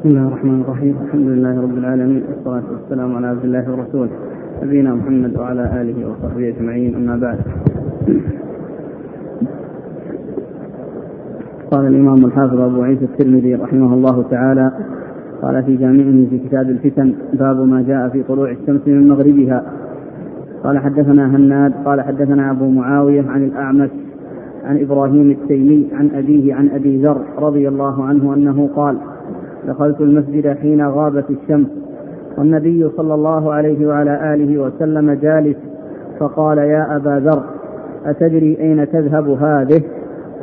بسم الله الرحمن الرحيم. الحمد لله رب العالمين. والصلاة والسلام على عبد الله ورسوله. نبينا محمد وعلى آله وصحبه أجمعين. أما بعد. قال الإمام الحافظ أبو عيسى الترمذي رحمه الله تعالى قال في جامعه في كتاب الفتن باب ما جاء في طلوع الشمس من مغربها. قال حدثنا هناد قال حدثنا أبو معاوية عن الأعمش عن إبراهيم التيمي عن أبيه عن أبي ذر رضي الله عنه أنه قال دخلت المسجد حين غابت الشمس. والنبي صلى الله عليه وعلى آله وسلم جالس فقال يا أبا ذر أتدري أين تذهب هذه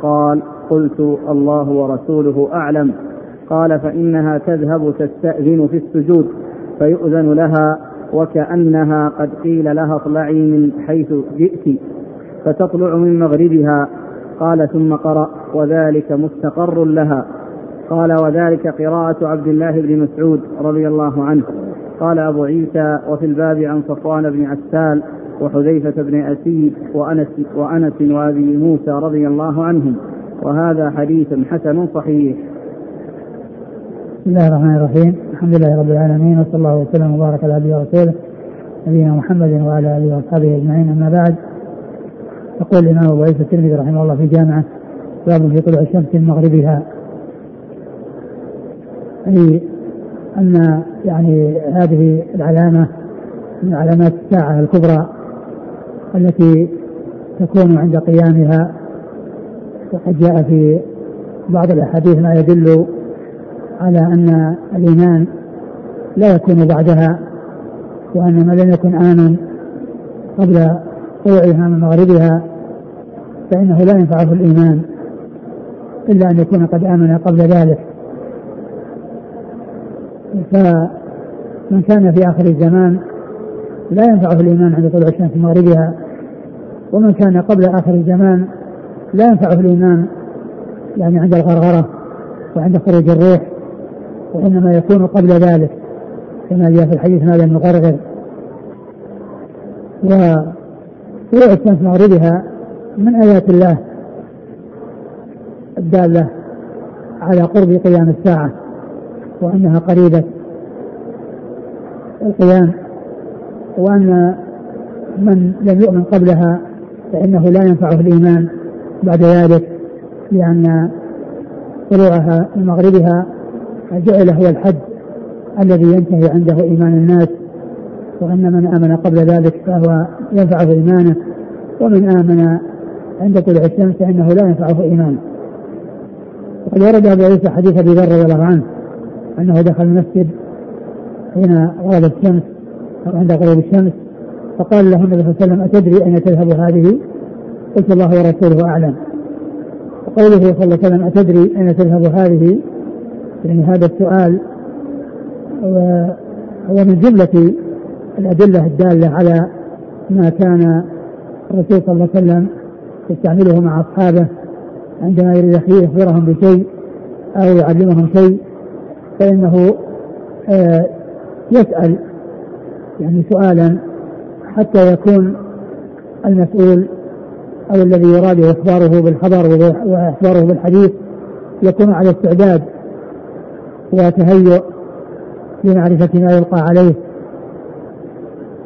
قال قلت الله ورسوله أعلم. قال فإنها تذهب تستأذن في السجود فيؤذن لها وكأنها قد قيل لها اطلعي من حيث جئت فتطلع من مغربها. قال ثم قرأ وذلك مستقر لها. قال وذلك قراءة عبد الله بن مسعود رضي الله عنه. قال أبو عيسى وفي الباب عن صفوان بن عسال وحذيفة بن أسيد وأنس, وأنس وأبي موسى رضي الله عنهم. وهذا حديث حسن صحيح. بسم الله الرحمن الرحيم. الحمد لله رب العالمين وصلى الله وسلم وبارك على عبده ورسوله نبينا محمد وعلى آله وأصحابه أجمعين. أما بعد يقول الإمام أبو عيسى الترمذي رحمه الله في جامعة باب في طلوع الشمس من مغربها اي أن يعني هذه العلامة من علامات الساعة الكبرى التي تكون عند قيامها. وقد جاء في بعض الأحاديث ما يدل على أن الإيمان لا يكون بعدها وأن ما لم يكن آمن قبل طلوعها من مغربها فإنه لا ينفعه الإيمان إلا أن يكون قد آمن قبل ذلك. فمن كان في آخر الزمان لا ينفعه الإيمان عند طلوع الشمس من مغربها ومن كان قبل آخر الزمان لا ينفعه الإيمان يعني عند الغرغرة وعند خروج الروح وإنما يكون قبل ذلك كما جاء في الحديث ماذا نغرغر وطلوع الشمس مغربها من آيات الله الدالة على قرب قيام الساعة. وأنها قريبة القيام وأن من لم يؤمن قبلها فإنه لا ينفعه الإيمان بعد ذلك لأن طلوعها من مغربها جعل هو الحد الذي ينتهي عنده إيمان الناس وأن من آمن قبل ذلك فهو ينفعه إيمانه ومن آمن عند طلوع الشمس فإنه لا ينفعه إيمانه. وقد ورد أبو عيسى حديث أبي ذر رضي الله عنه أنه دخل المسجد حين غربت الشمس أو عند غروب الشمس فقال له النبي صلى الله عليه وسلم أتدري أين تذهب هذه؟ قلت الله ورسوله أعلم وقوله صلى الله عليه وسلم أتدري أين تذهب هذه؟ يعني هذا السؤال هو من جملة الأدلة الدالة على ما كان الرسول صلى الله عليه وسلم يستعمله مع أصحابه عندما يريد يخبرهم بشيء أو يعلمهم شيء فإنه آه، يسأل يعني سؤالا حتى يكون المسؤول أو الذي يراد إخباره بالخبر وإخباره بالحديث يكون على استعداد وتهيؤ لمعرفة ما يلقى عليه.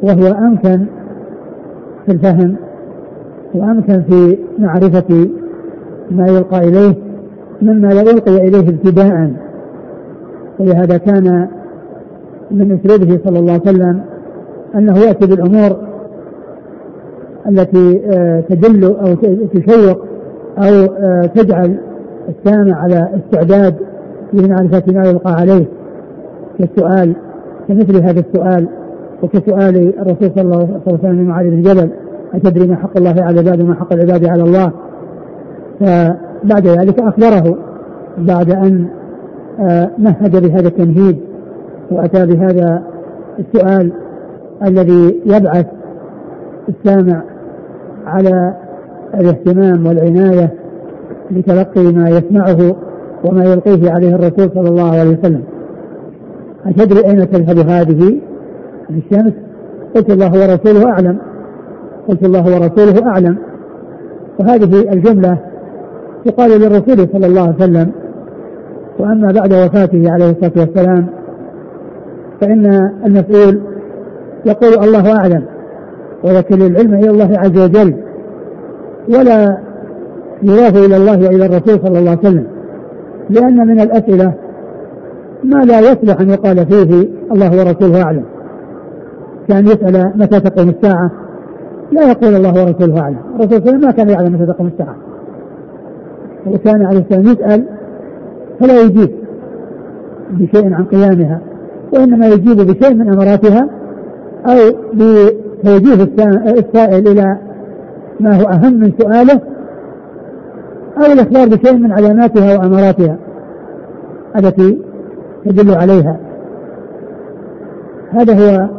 وهو أمكن في الفهم وأمكن في معرفة ما يلقى إليه مما لا يلقي إليه ابتداء. ولهذا كان من أسلوبه صلى الله عليه وسلم أنه يأتي بالأمور التي آه، تدل أو تشوق أو آه، تجعل السامع على استعداد لمعرفة ما يلقى عليه كالسؤال كمثل هذا السؤال وكسؤال الرسول صلى الله عليه وسلم لمعاذ بن جبل أتدري ما حق الله على العباد وما حق العباد على الله؟ فبعد ذلك أخبره بعد أن مهد بهذا التمهيد وأتى بهذا السؤال الذي يبعث السامع على الاهتمام والعناية لتلقي ما يسمعه وما يلقيه عليه الرسول صلى الله عليه وسلم. أتدري أين تذهب هذه؟ الشمس؟ قلت الله ورسوله أعلم. قلت الله ورسوله أعلم. وهذه الجملة يقال للرسول صلى الله عليه وسلم وأما بعد وفاته عليه الصلاة والسلام فإن المسؤول يقول الله أعلم ويكل العلم إلى الله عز وجل ولا يضاف إلى الله وإلى الرسول صلى الله عليه وسلم لأن من الأسئلة ما لا يصلح أن يقال فيه الله ورسوله أعلم. كان يسأل متى تقوم الساعة لا يقول الله ورسوله أعلم. الرسول صلى الله عليه وسلم ما كان يعلم متى تقوم الساعة. وكان عليه السلام يسأل فلا يجيب بشيء عن قيامها وإنما يجيب بشيء من أمراتها أو بتوجيه السائل إلى ما هو أهم من سؤاله أو الإخبار بشيء من علاماتها وأماراتها التي تدل عليها. هذا هو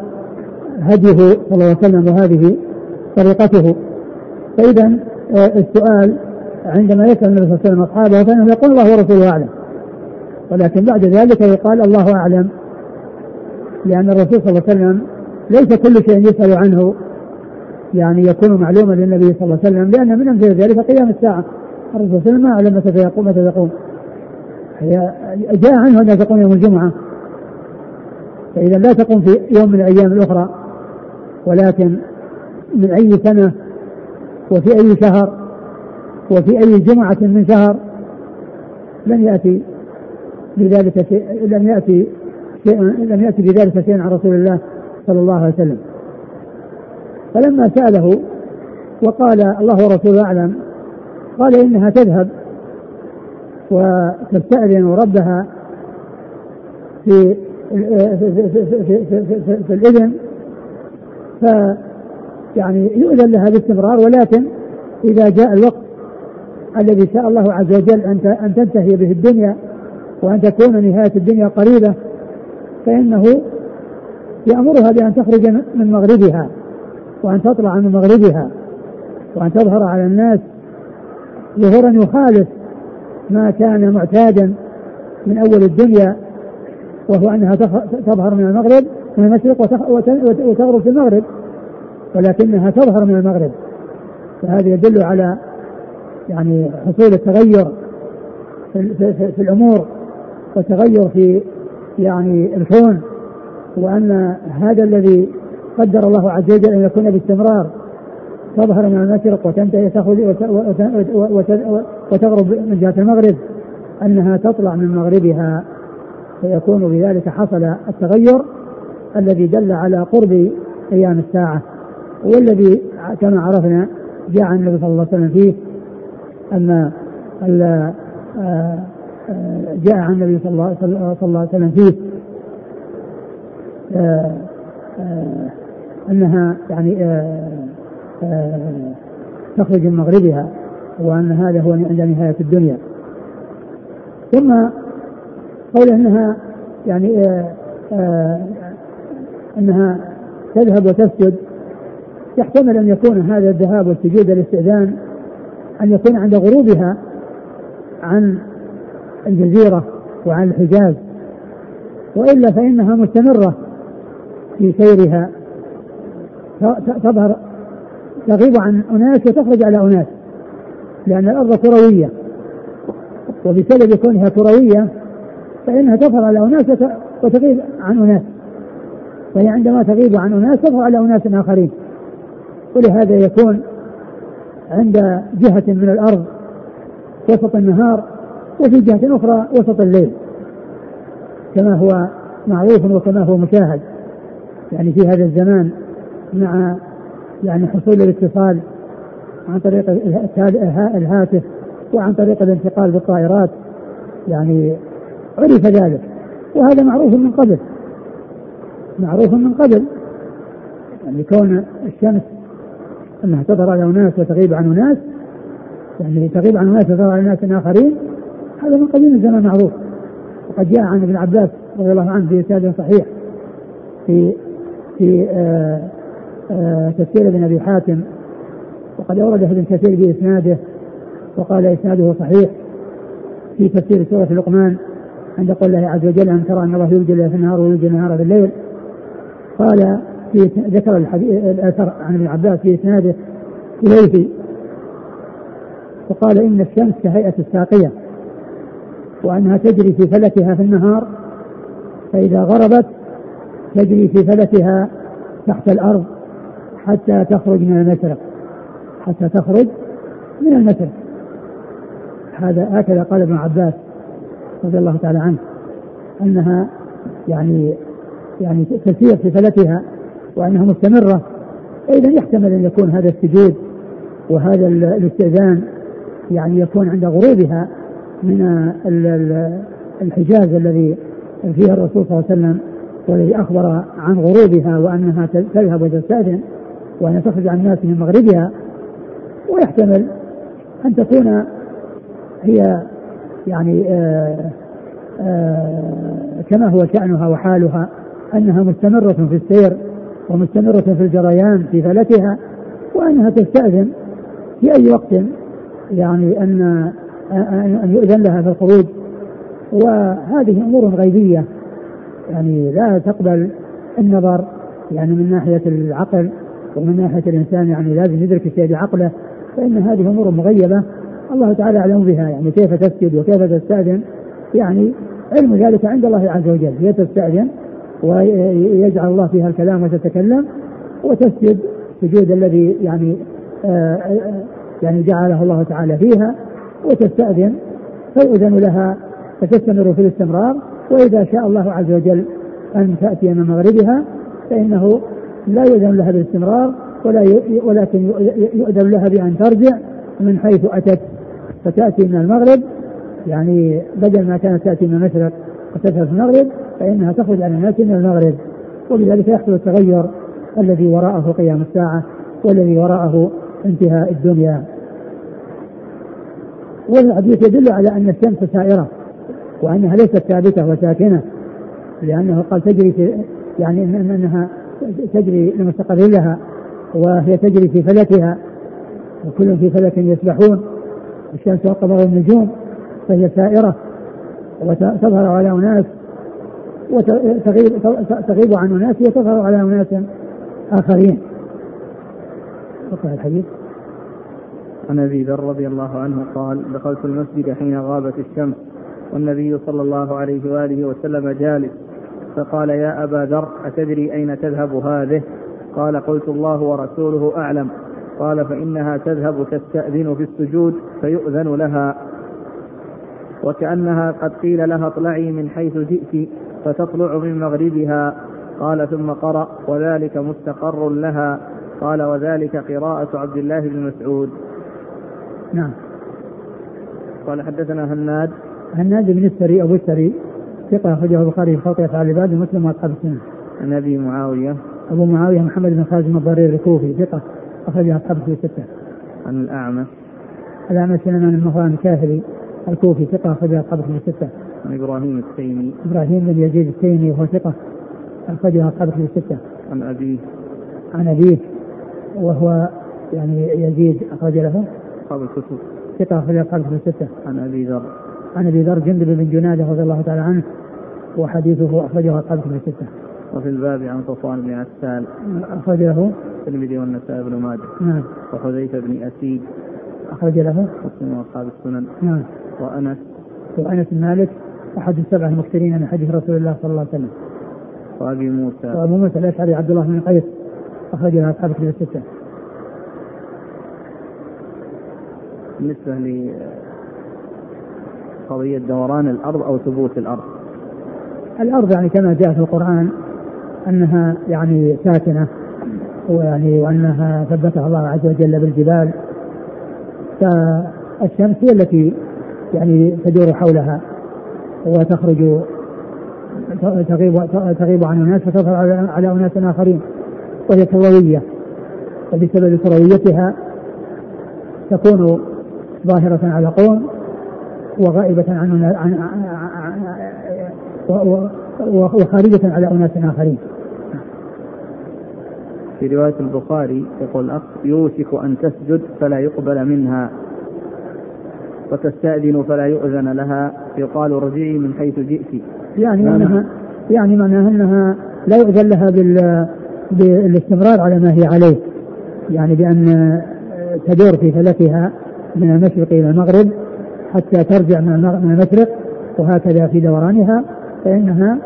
هديه صلى الله عليه وسلم وهذه طريقته. فإذا آه، السؤال عندما يسأل النبي صلى الله عليه وسلم أصحابه فإنه يقول الله ورسوله أعلم. ولكن بعد ذلك يقال الله أعلم لأن الرسول صلى الله عليه وسلم ليس كل شيء يسأل عنه يعني يكون معلوما للنبي صلى الله عليه وسلم لأن من أمثلة ذلك قيام الساعة. الرسول صلى الله عليه وسلم ما أعلم متى يقوم متى تقوم جاء عنه أنها تقوم يوم الجمعة. فإذا لا تقوم في يوم من الأيام الأخرى ولكن من أي سنة وفي أي شهر وفي أي جمعة من شهر لم يأتي بذلك شيء لم يأتي شيء لم يأتي بذلك شيء عن رسول الله صلى الله عليه وسلم. فلما سأله وقال الله ورسوله أعلم قال إنها تذهب وتستأذن ربها في في, في, في, في, في, الإذن ف يعني يؤذن لها باستمرار ولكن إذا جاء الوقت الذي شاء الله عز وجل أن أن تنتهي به الدنيا وأن تكون نهاية الدنيا قريبة فإنه يأمرها بأن تخرج من مغربها وأن تطلع من مغربها وأن تظهر على الناس ظهورا يخالف ما كان معتادا من أول الدنيا وهو أنها تظهر من المغرب من المشرق وتغرب في المغرب ولكنها تظهر من المغرب. فهذا يدل على يعني حصول التغير في, في, الأمور. والتغير في يعني الكون وأن هذا الذي قدر الله عز وجل أن يكون باستمرار تظهر من المشرق وتنتهي تخرج وتغرب من جهة المغرب أنها تطلع من مغربها فيكون بذلك حصل التغير الذي دل على قرب قيام الساعة. والذي كما عرفنا جاء النبي صلى الله عليه وسلم فيه أن جاء عن النبي صلى الله, صلى الله عليه وسلم فيه أنها يعني تخرج من مغربها وأن هذا هو عند نهاية الدنيا. ثم قول أنها يعني أنها تذهب وتسجد. يحتمل أن يكون هذا الذهاب والسجود الاستئذان أن يكون عند غروبها عن الجزيرة وعن الحجاز وإلا فإنها مستمرة في سيرها. تظهر تغيب عن أناس وتخرج على أناس لأن الأرض كروية وبسبب كونها كروية فإنها تظهر على أناس وتغيب عن أناس. وهي عندما تغيب عن أناس تظهر على أناس آخرين. ولهذا يكون عند جهة من الأرض وسط النهار وفي جهة أخرى وسط الليل. كما هو معروف وكما هو مشاهد. يعني في هذا الزمان مع يعني حصول الاتصال عن طريق الهاتف وعن طريق الانتقال بالطائرات. يعني عرف ذلك. وهذا معروف من قبل. معروف من قبل. يعني كون الشمس أنها تظهر على أناس وتغيب عن أناس يعني تغيب عن أناس وتظهر على ناس آخرين هذا من قديم الزمان معروف وقد جاء عن ابن عباس رضي الله عنه في إسناد صحيح. في في آه آه تفسير ابن أبي حاتم. وقد اورده ابن كثير باسناده وقال إسناده صحيح. في تفسير سورة لقمان عند قول الله عز وجل ان ترى ان الله يولج الليل في النهار ويولج النهار في الليل؟ قال في ذكر الأثر عن ابن عباس في إسناده إليه. وقال إن الشمس كهيئة الساقية. وأنها تجري في فلكها في النهار فإذا غربت تجري في فلكها تحت الأرض حتى تخرج من المشرق حتى تخرج من المشرق. هذا هكذا قال ابن عباس رضي الله تعالى عنه أنها يعني يعني تسير في فلكها وأنها مستمرة إذا يحتمل أن يكون هذا السجود وهذا الاستئذان يعني يكون عند غروبها من الحجاز الذي فيها الرسول صلى الله عليه وسلم والذي أخبر عن غروبها وأنها تذهب وتستاذن وأن تخرج عن الناس من مغربها ويحتمل أن تكون هي يعني آآ آآ كما هو شأنها وحالها أنها مستمرة في السير ومستمرة في الجريان في فلكها وأنها تستأذن في أي وقت يعني أن أن يؤذن لها في الخروج. وهذه أمور غيبية. يعني لا تقبل النظر يعني من ناحية العقل ومن ناحية الإنسان يعني لازم يدرك الشيء بعقله. فإن هذه أمور مغيبة الله تعالى أعلم بها. يعني كيف تسجد وكيف تستأذن. يعني علم ذلك عند الله عز وجل. هي تستأذن ويجعل الله فيها الكلام وتتكلم وتسجد سجود الذي يعني آه يعني جعله الله تعالى فيها. وتستأذن فيؤذن لها فتستمر في الاستمرار وإذا شاء الله عز وجل أن تأتي من مغربها فإنه لا يؤذن لها بالاستمرار ولا ولكن يؤذن لها بأن ترجع من حيث أتت فتأتي من المغرب. يعني بدل ما كانت تأتي من المشرق وتذهب في المغرب فإنها تخرج على الناس من المغرب. وبذلك يحصل التغير الذي وراءه قيام الساعة والذي وراءه انتهاء الدنيا. والحديث يدل على أن الشمس سائرة وأنها ليست ثابتة وساكنة لأنه قال تجري في يعني أنها تجري لمستقر لها وهي تجري في فلكها وكل في فلك يسبحون الشمس والقمر والنجوم فهي سائرة وتظهر على أناس وتغيب تغيب عن أناس وتظهر على أناس آخرين. وقع الحديث. عن أبي ذر رضي الله عنه قال دخلت المسجد حين غابت الشمس والنبي صلى الله عليه وآله وسلم جالس فقال يا أبا ذر أتدري أين تذهب هذه؟ قال قلت الله ورسوله أعلم. قال فإنها تذهب تستأذن في السجود فيؤذن لها. وكأنها قد قيل لها اطلعي من حيث جئت فتطلع من مغربها. قال ثم قرأ وذلك مستقر لها. قال وذلك قراءة عبد الله بن مسعود. نعم. قال حدثنا هناد. هناد بن السري أبو السري. ثقة أخرجه البخاري في خلق أفعال العباد ومسلم وأصحاب السنة. عن أبي معاوية. أبو معاوية محمد بن خالد الضرير الكوفي ثقة أخرجه أصحاب السنة الستة. عن الأعمش الأعمش سليمان بن مهران الكاهلي الكوفي ثقة أخرجه أصحاب السنة الستة. عن إبراهيم التيمي إبراهيم بن يزيد التيمي وهو ثقة أخرجه أصحاب الكتب الستة. عن أبيه. عن أبيه وهو يعني يزيد أخرج له. أصحاب الكتب. ثقة أخرج أصحاب الكتب الستة. عن أبي ذر. عن أبي ذر جندب بن جنادة رضي الله تعالى عنه وحديثه أخرجه أصحاب الكتب الستة. وفي الباب عن صفوان بن عسال. أخرج له الترمذي والنسائي بن ماجه. نعم. وحذيفة بن أسيد أخرج له. مسلم وأصحاب السنن. نعم. وأنس. وأنس بن مالك أحد السبعة المكثرين من حديث رسول الله صلى الله عليه وسلم. وأبي موسى. وأبو موسى الأشعري عبد الله بن قيس أخرج له أصحاب الكتب الستة. بالنسبة لقضية دوران الأرض أو ثبوت الأرض؟ الأرض يعني كما جاء في القرآن أنها يعني ساكنة ويعني وأنها ثبتها الله عز وجل بالجبال. فالشمس هي التي يعني تدور حولها وتخرج تغيب تغيب عن الناس وتظهر على أناس آخرين وهي كرويه وبسبب كرويتها تكون ظاهرة على قوم وغائبة عن عن وخارجة على أناس آخرين. في رواية البخاري يقول الأخ يوشك أن تسجد فلا يقبل منها وتستأذن فلا يؤذن لها يقال ارجعي من حيث جئت يعني أنها يعني معناها أنها لا يؤذن لها بال بالاستمرار على ما هي عليه يعني بأن تدور في فلكها من المشرق إلى المغرب حتى ترجع من المشرق وهكذا في دورانها فإنها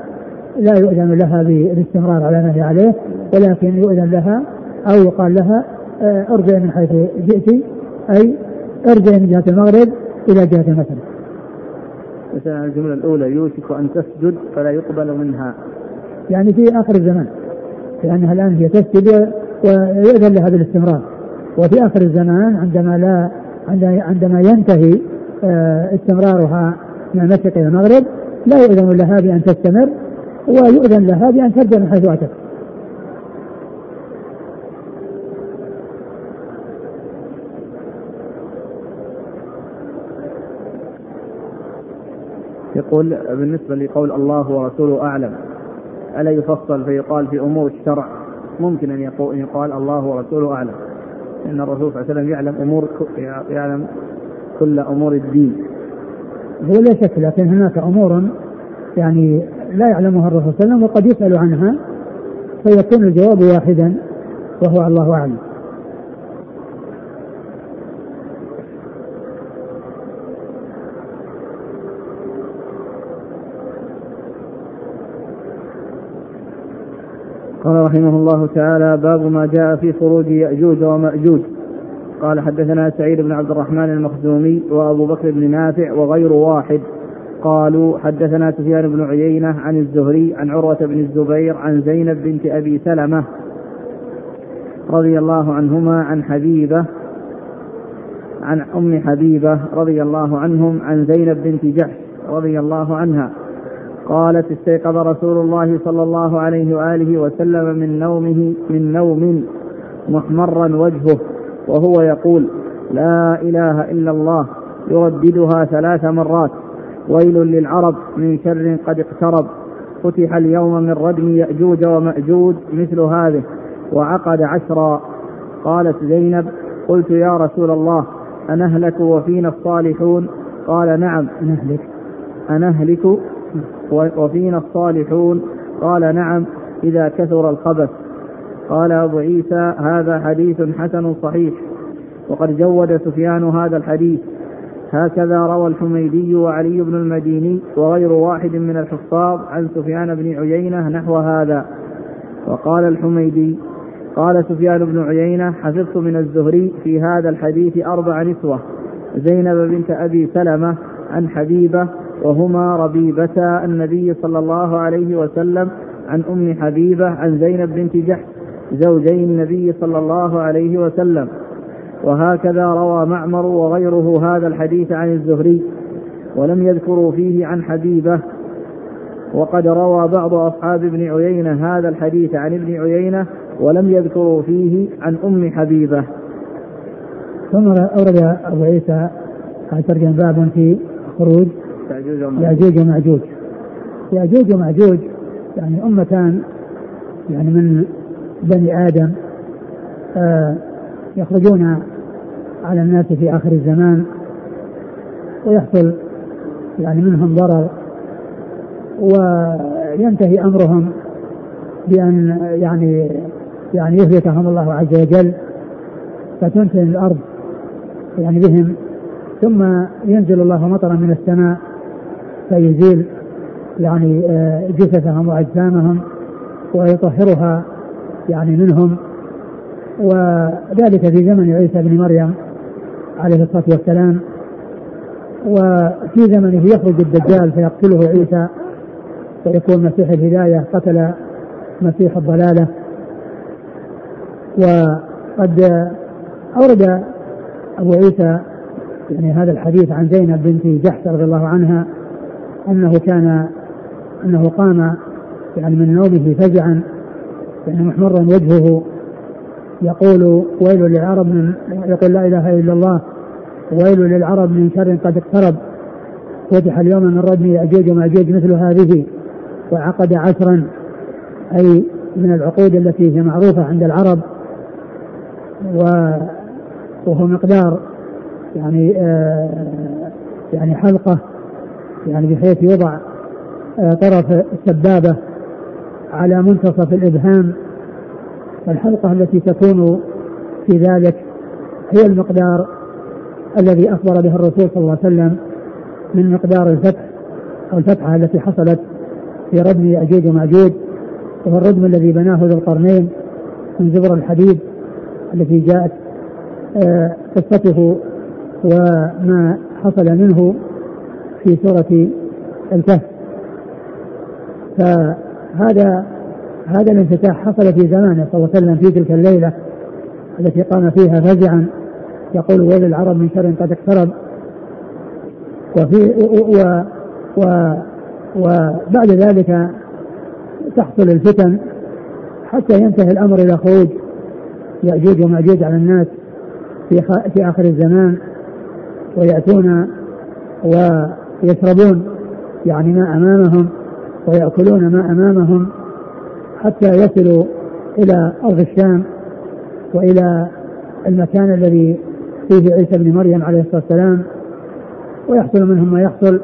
لا يؤذن لها بالاستمرار على ما هي عليه ولكن يؤذن لها أو يقال لها آه، ارجع من حيث جئت أي ارجع من جهة المغرب إلى جهة المشرق. مثلا الجملة الأولى يوشك أن تسجد فلا يقبل منها. يعني في آخر الزمان لأنها الآن هي تسجد ويؤذن لها بالاستمرار. وفي آخر الزمان عندما لا عندما ينتهي آه، استمرارها من المشرق إلى المغرب لا يؤذن لها بأن تستمر ويؤذن لها بأن ترجع من حيث أتت. يقول بالنسبة لقول الله ورسوله أعلم ألا يفصل فيقال في أمور الشرع ممكن أن يقال الله ورسوله أعلم. إن الرسول صلى الله عليه وسلم يعلم أمور يعلم كل أمور الدين. هو لا شك لكن هناك أمور يعني لا يعلمها الرسول صلى الله عليه وسلم وقد يسأل عنها فيكون الجواب واحدا وهو الله أعلم. قال رحمه الله تعالى باب ما جاء في خروج يأجوج ومأجوج. قال حدثنا سعيد بن عبد الرحمن المخزومي وأبو بكر بن نافع وغير واحد. قالوا حدثنا سفيان بن عيينة عن الزهري عن عروة بن الزبير عن زينب بنت أبي سلمة رضي الله عنهما عن حبيبة عن أم حبيبة رضي الله عنهم عن زينب بنت جحش رضي الله عنها. قالت استيقظ رسول الله صلى الله عليه وآله وسلم من نومه من نوم محمرا وجهه وهو يقول لا إله إلا الله يرددها ثلاث مرات ويل للعرب من شر قد اقترب فتح اليوم من ردم يأجوج ومأجوج مثل هذه وعقد عشرا. قالت زينب قلت يا رسول الله أنهلك وفينا الصالحون؟ قال نعم نهلك أنهلك وفينا الصالحون. قال نعم إذا كثر الخبث. قال أبو عيسى هذا حديث حسن صحيح. وقد جود سفيان هذا الحديث. هكذا روى الحميدي وعلي بن المديني وغير واحد من الحفاظ عن سفيان بن عيينة نحو هذا. وقال الحميدي قال سفيان بن عيينة حفظت من الزهري في هذا الحديث أربع نسوة. زينب بنت أبي سلمة عن حبيبة وهما ربيبتا النبي صلى الله عليه وسلم عن أم حبيبة عن زينب بنت جحش زوجي النبي صلى الله عليه وسلم. وهكذا روى معمر وغيره هذا الحديث عن الزهري ولم يذكروا فيه عن حبيبة. وقد روى بعض أصحاب ابن عيينة هذا الحديث عن ابن عيينة ولم يذكروا فيه عن أم حبيبة. ثم أورد أبو عيسى ترجم باب في خروج يأجوج ومأجوج يأجوج ومأجوج يعني أمتان يعني من بني آدم آه يخرجون على الناس في آخر الزمان ويحصل يعني منهم ضرر وينتهي أمرهم بأن يعني يعني يهلكهم الله عز وجل فتنتهي الأرض يعني بهم ثم ينزل الله مطرا من السماء فيزيل يعني آه، جثثهم وأجسامهم ويطهرها يعني منهم. وذلك في زمن عيسى بن مريم عليه الصلاة والسلام. وفي زمنه يخرج الدجال فيقتله عيسى ويكون مسيح الهداية قتل مسيح الضلالة. وقد أورد أبو عيسى يعني هذا الحديث عن زينب بنت جحش رضي الله عنها. أنه كان أنه قام يعني من نومه فزعا يعني محمرا وجهه يقول ويل للعرب من يقول لا إله إلا الله ويل للعرب من شر قد اقترب. فتح اليوم من ردم ياجوج وماجوج مثل هذه وعقد عشرا أي من العقود التي هي معروفة عند العرب وهو مقدار يعني آه يعني حلقة يعني بحيث يوضع آه، طرف السبابة على منتصف الإبهام. الحلقة التي تكون في ذلك هي المقدار الذي أخبر به الرسول صلى الله عليه وسلم من مقدار الفتح أو الفتحة التي حصلت في ردم يأجوج ومأجوج وهو الردم الذي بناه ذو القرنين من زبر الحديد التي جاءت آه، قصته وما حصل منه. في سورة الكهف فهذا هذا الانفتاح حصل في زمانه صلى الله عليه وسلم في تلك الليلة التي قام فيها فزعا. يقول ويل العرب من شر قد اقترب. وفي و و وبعد ذلك تحصل الفتن حتى ينتهي الأمر إلى خروج يأجوج ومأجوج على الناس في في آخر الزمان. ويأتون ويشربون يعني ما أمامهم ويأكلون ما أمامهم حتى يصلوا إلى أرض الشام وإلى المكان الذي فيه عيسى بن مريم عليه الصلاة والسلام. ويحصل منهم ما يحصل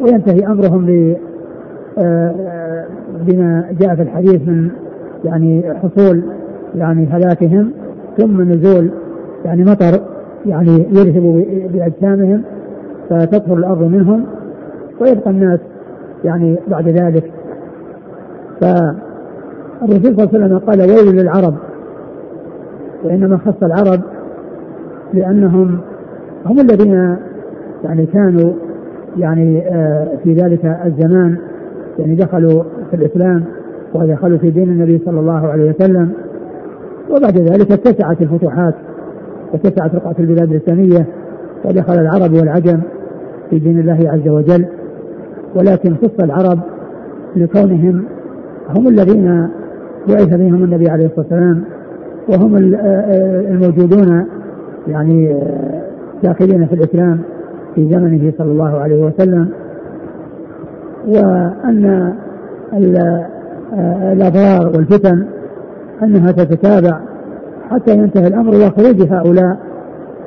وينتهي أمرهم ب آه، بما جاء في الحديث من يعني حصول يعني هلاكهم ثم نزول يعني مطر يعني يذهب بأجسامهم فتطهر الأرض منهم ويبقى الناس يعني بعد ذلك. فالرسول صلى الله عليه وسلم قال ويل للعرب وإنما خص العرب لأنهم هم الذين يعني كانوا يعني آه، في ذلك الزمان يعني دخلوا في الإسلام ودخلوا في دين النبي صلى الله عليه وسلم. وبعد ذلك اتسعت الفتوحات واتسعت رقعة البلاد الإسلامية ودخل العرب والعجم. في دين الله عز وجل ولكن خص العرب لكونهم هم الذين بعث بهم النبي عليه الصلاة والسلام وهم الموجودون يعني داخلين في الإسلام في زمنه صلى الله عليه وسلم. وأن الأضرار والفتن أنها تتتابع حتى ينتهي الأمر إلى خروج هؤلاء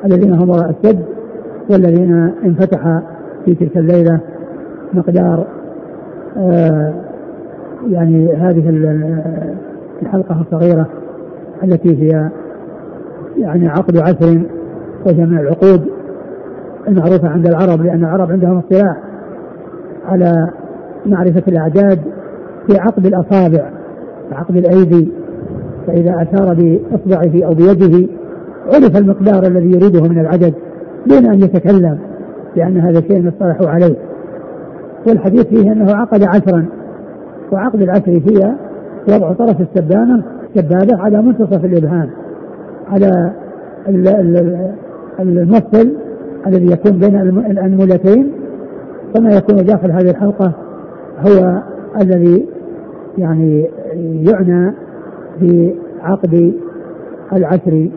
الذين هم وراء السد. والذين انفتح في تلك الليلة مقدار آه يعني هذه الحلقة الصغيرة التي هي يعني عقد عسر وجمع العقود المعروفة عند العرب لأن العرب عندهم اطلاع على معرفة الأعداد في عقد الأصابع عقد الأيدي فإذا أشار بإصبعه أو بيده عرف المقدار الذي يريده من العدد. دون أن يتكلم لأن هذا شيء اصطلحوا عليه. والحديث فيه أنه عقد عشرا وعقد العشر هي وضع طرف السبانة السبابة على منتصف الإبهام على المفصل الذي يكون بين الأنملتين. كما يكون داخل هذه الحلقة هو الذي يعني يعنى بعقد العشر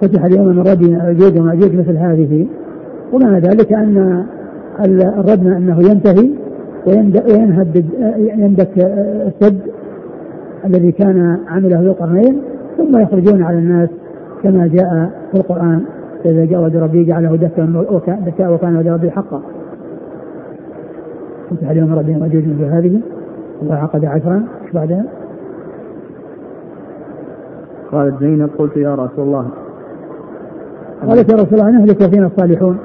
فتح اليوم من ردم أجوج ومأجوج مثل هذه. ومعنى ذلك أن الردم أنه ينتهي وينهد يندك السد الذي كان عمله ذو القرنين ثم يخرجون على الناس كما جاء في القرآن. فإذا جاء وعد ربي جعله دكا وكان وعد ربي حقا. فتح اليوم ربي وأجوج مثل هذه. وعقد عشرا. إيش بعدها؟ قالت زينب قلت يا رسول الله. قالت يا رسول الله نهلك وفينا الصالحون.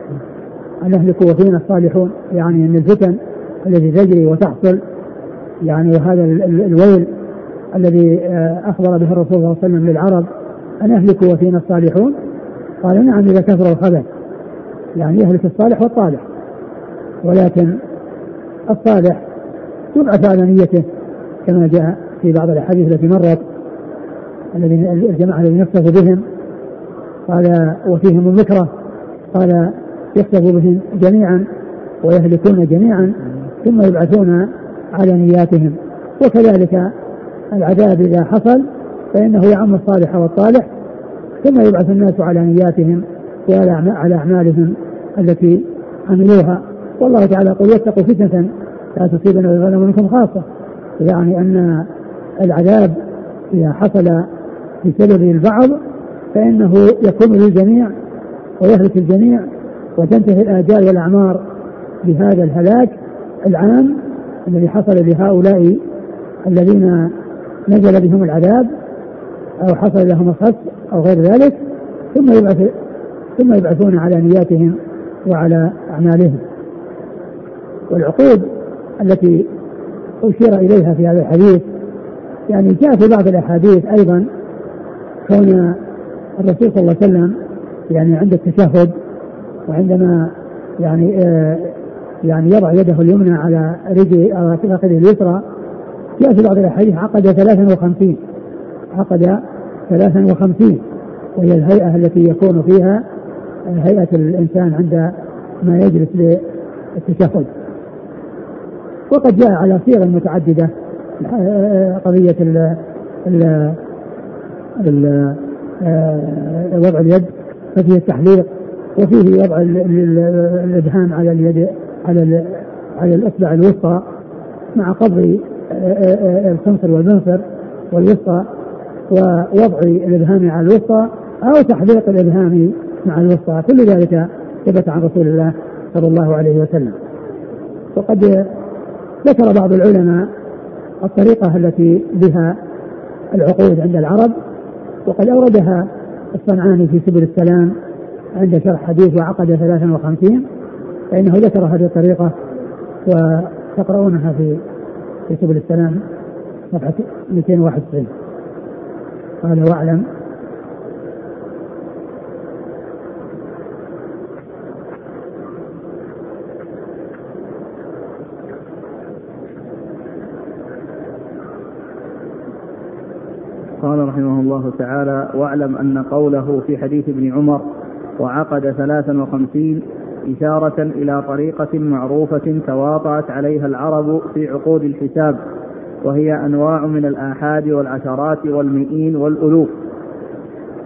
نهلك وفينا الصالحون. يعني إن الفتن التي تجري وتحصل يعني وهذا الويل الذي آه، أخبر به الرسول صلى الله عليه وسلم للعرب أن اهلك وفينا الصالحون. قال نعم إذا كثر الخبث يعني يهلك الصالح والطالح. ولكن الصالح يبعث على نيته كما جاء في بعض الأحاديث التي مرت الذين الجماعة الذين يخسف بهم. قال وفيهم الذكرى قال يخسف بهم جميعا ويهلكون جميعا ثم يبعثون على نياتهم. وكذلك العذاب إذا حصل فإنه يعم الصالح والطالح ثم يبعث الناس على نياتهم وعلى على أعمالهم التي عملوها. والله تعالى يقول واتقوا فتنة لا تصيبن الظلم منكم خاصة. يعني أن العذاب إذا حصل بسبب البعض فإنه يكون للجميع ويهلك الجميع وتنتهي الآجال والأعمار بهذا الهلاك العام الذي حصل لهؤلاء الذين نزل بهم العذاب أو حصل لهم الخس أو غير ذلك ثم يبعث ثم يبعثون على نياتهم وعلى أعمالهم. والعقود التي أشير إليها في هذا الحديث يعني جاء في بعض الأحاديث أيضا كون الرسول صلى الله عليه وسلم يعني عند التشهد وعندما يعني آه يعني يضع يده اليمنى على رجل على فخذه اليسرى جاء في بعض الأحاديث عقد 53 عقد 53 وهي الهيئة التي يكون فيها هيئة الإنسان عند ما يجلس للتشهد. وقد جاء على صيغ متعددة قضية ال ال وضع اليد ففيه التحليق وفيه وضع الابهام على اليد على على الأصبع الوسطى مع قبض الخنصر والبنصر والوسطى ووضع الابهام على الوسطى أو تحليق الابهام مع الوسطى. كل ذلك ثبت عن رسول الله صلى الله عليه وسلم. وقد ذكر بعض العلماء الطريقة التي بها العقود عند العرب وقد أوردها الصنعاني في سبل السلام عند شرح حديث وعقد 53 فإنه ذكر هذه الطريقة وتقرؤونها في في سبل السلام صفحة 291 قال وأعلم قال رحمه الله تعالى واعلم أن قوله في حديث ابن عمر وعقد ثلاثا وخمسين إشارة إلى طريقة معروفة تواطأت عليها العرب في عقود الحساب وهي أنواع من الآحاد والعشرات والمئين والألوف.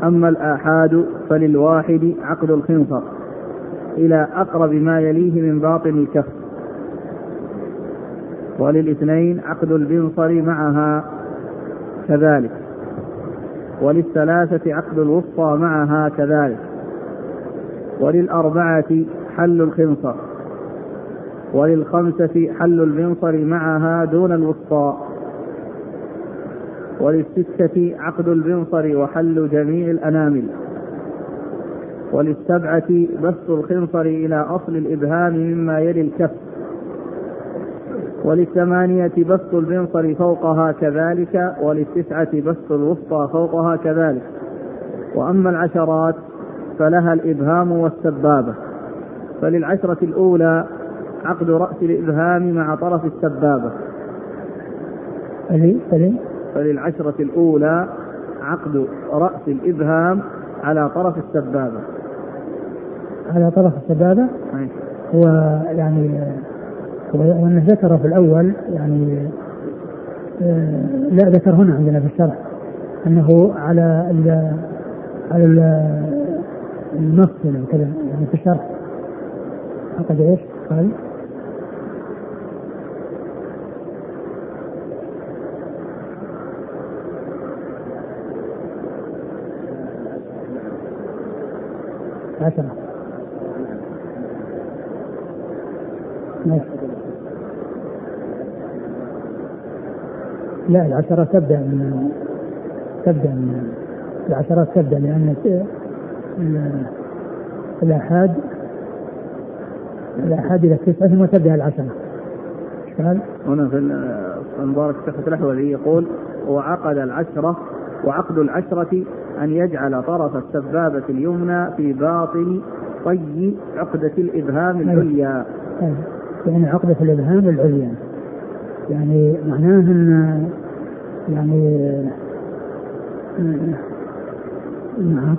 أما الآحاد فللواحد عقد الخنصر إلى أقرب ما يليه من باطن الكف وللاثنين عقد البنصر معها كذلك. وللثلاثة عقد الوسطى معها كذلك. وللأربعة حل الخنصر. وللخمسة حل البنصر معها دون الوسطى. وللستة عقد البنصر وحل جميع الأنامل. وللسبعة بسط الخنصر إلى أصل الإبهام مما يلي الكف. وللثمانية بسط البنصر فوقها كذلك وللتسعة بسط الوسطى فوقها كذلك. وأما العشرات فلها الإبهام والسبابة. فللعشرة الأولى عقد رأس الإبهام مع طرف السبابة. فللعشرة الأولى عقد رأس الإبهام على طرف السبابة. على طرف السبابة؟ أي. هو يعني وأنه ذكر في الأول يعني آه، لا ذكر هنا عندنا في الشرح أنه على ال على ال النص كذا يعني في الشرح. عقد إيش؟ قال. عشرة. لا العشرة تبدأ من تبدأ من العشرات تبدأ لأن الآحاد الآحاد إلى تسعة ثم تبدأ العشرة قال؟ هنا في المبارك تحت الأحوذي يقول وعقد العشرة وعقد العشرة أن يجعل طرف السبابة اليمنى في باطن طي عقدة الإبهام. العليا. أيوة. يعني عقدة الإبهام العليا. يعني معناه أن يعني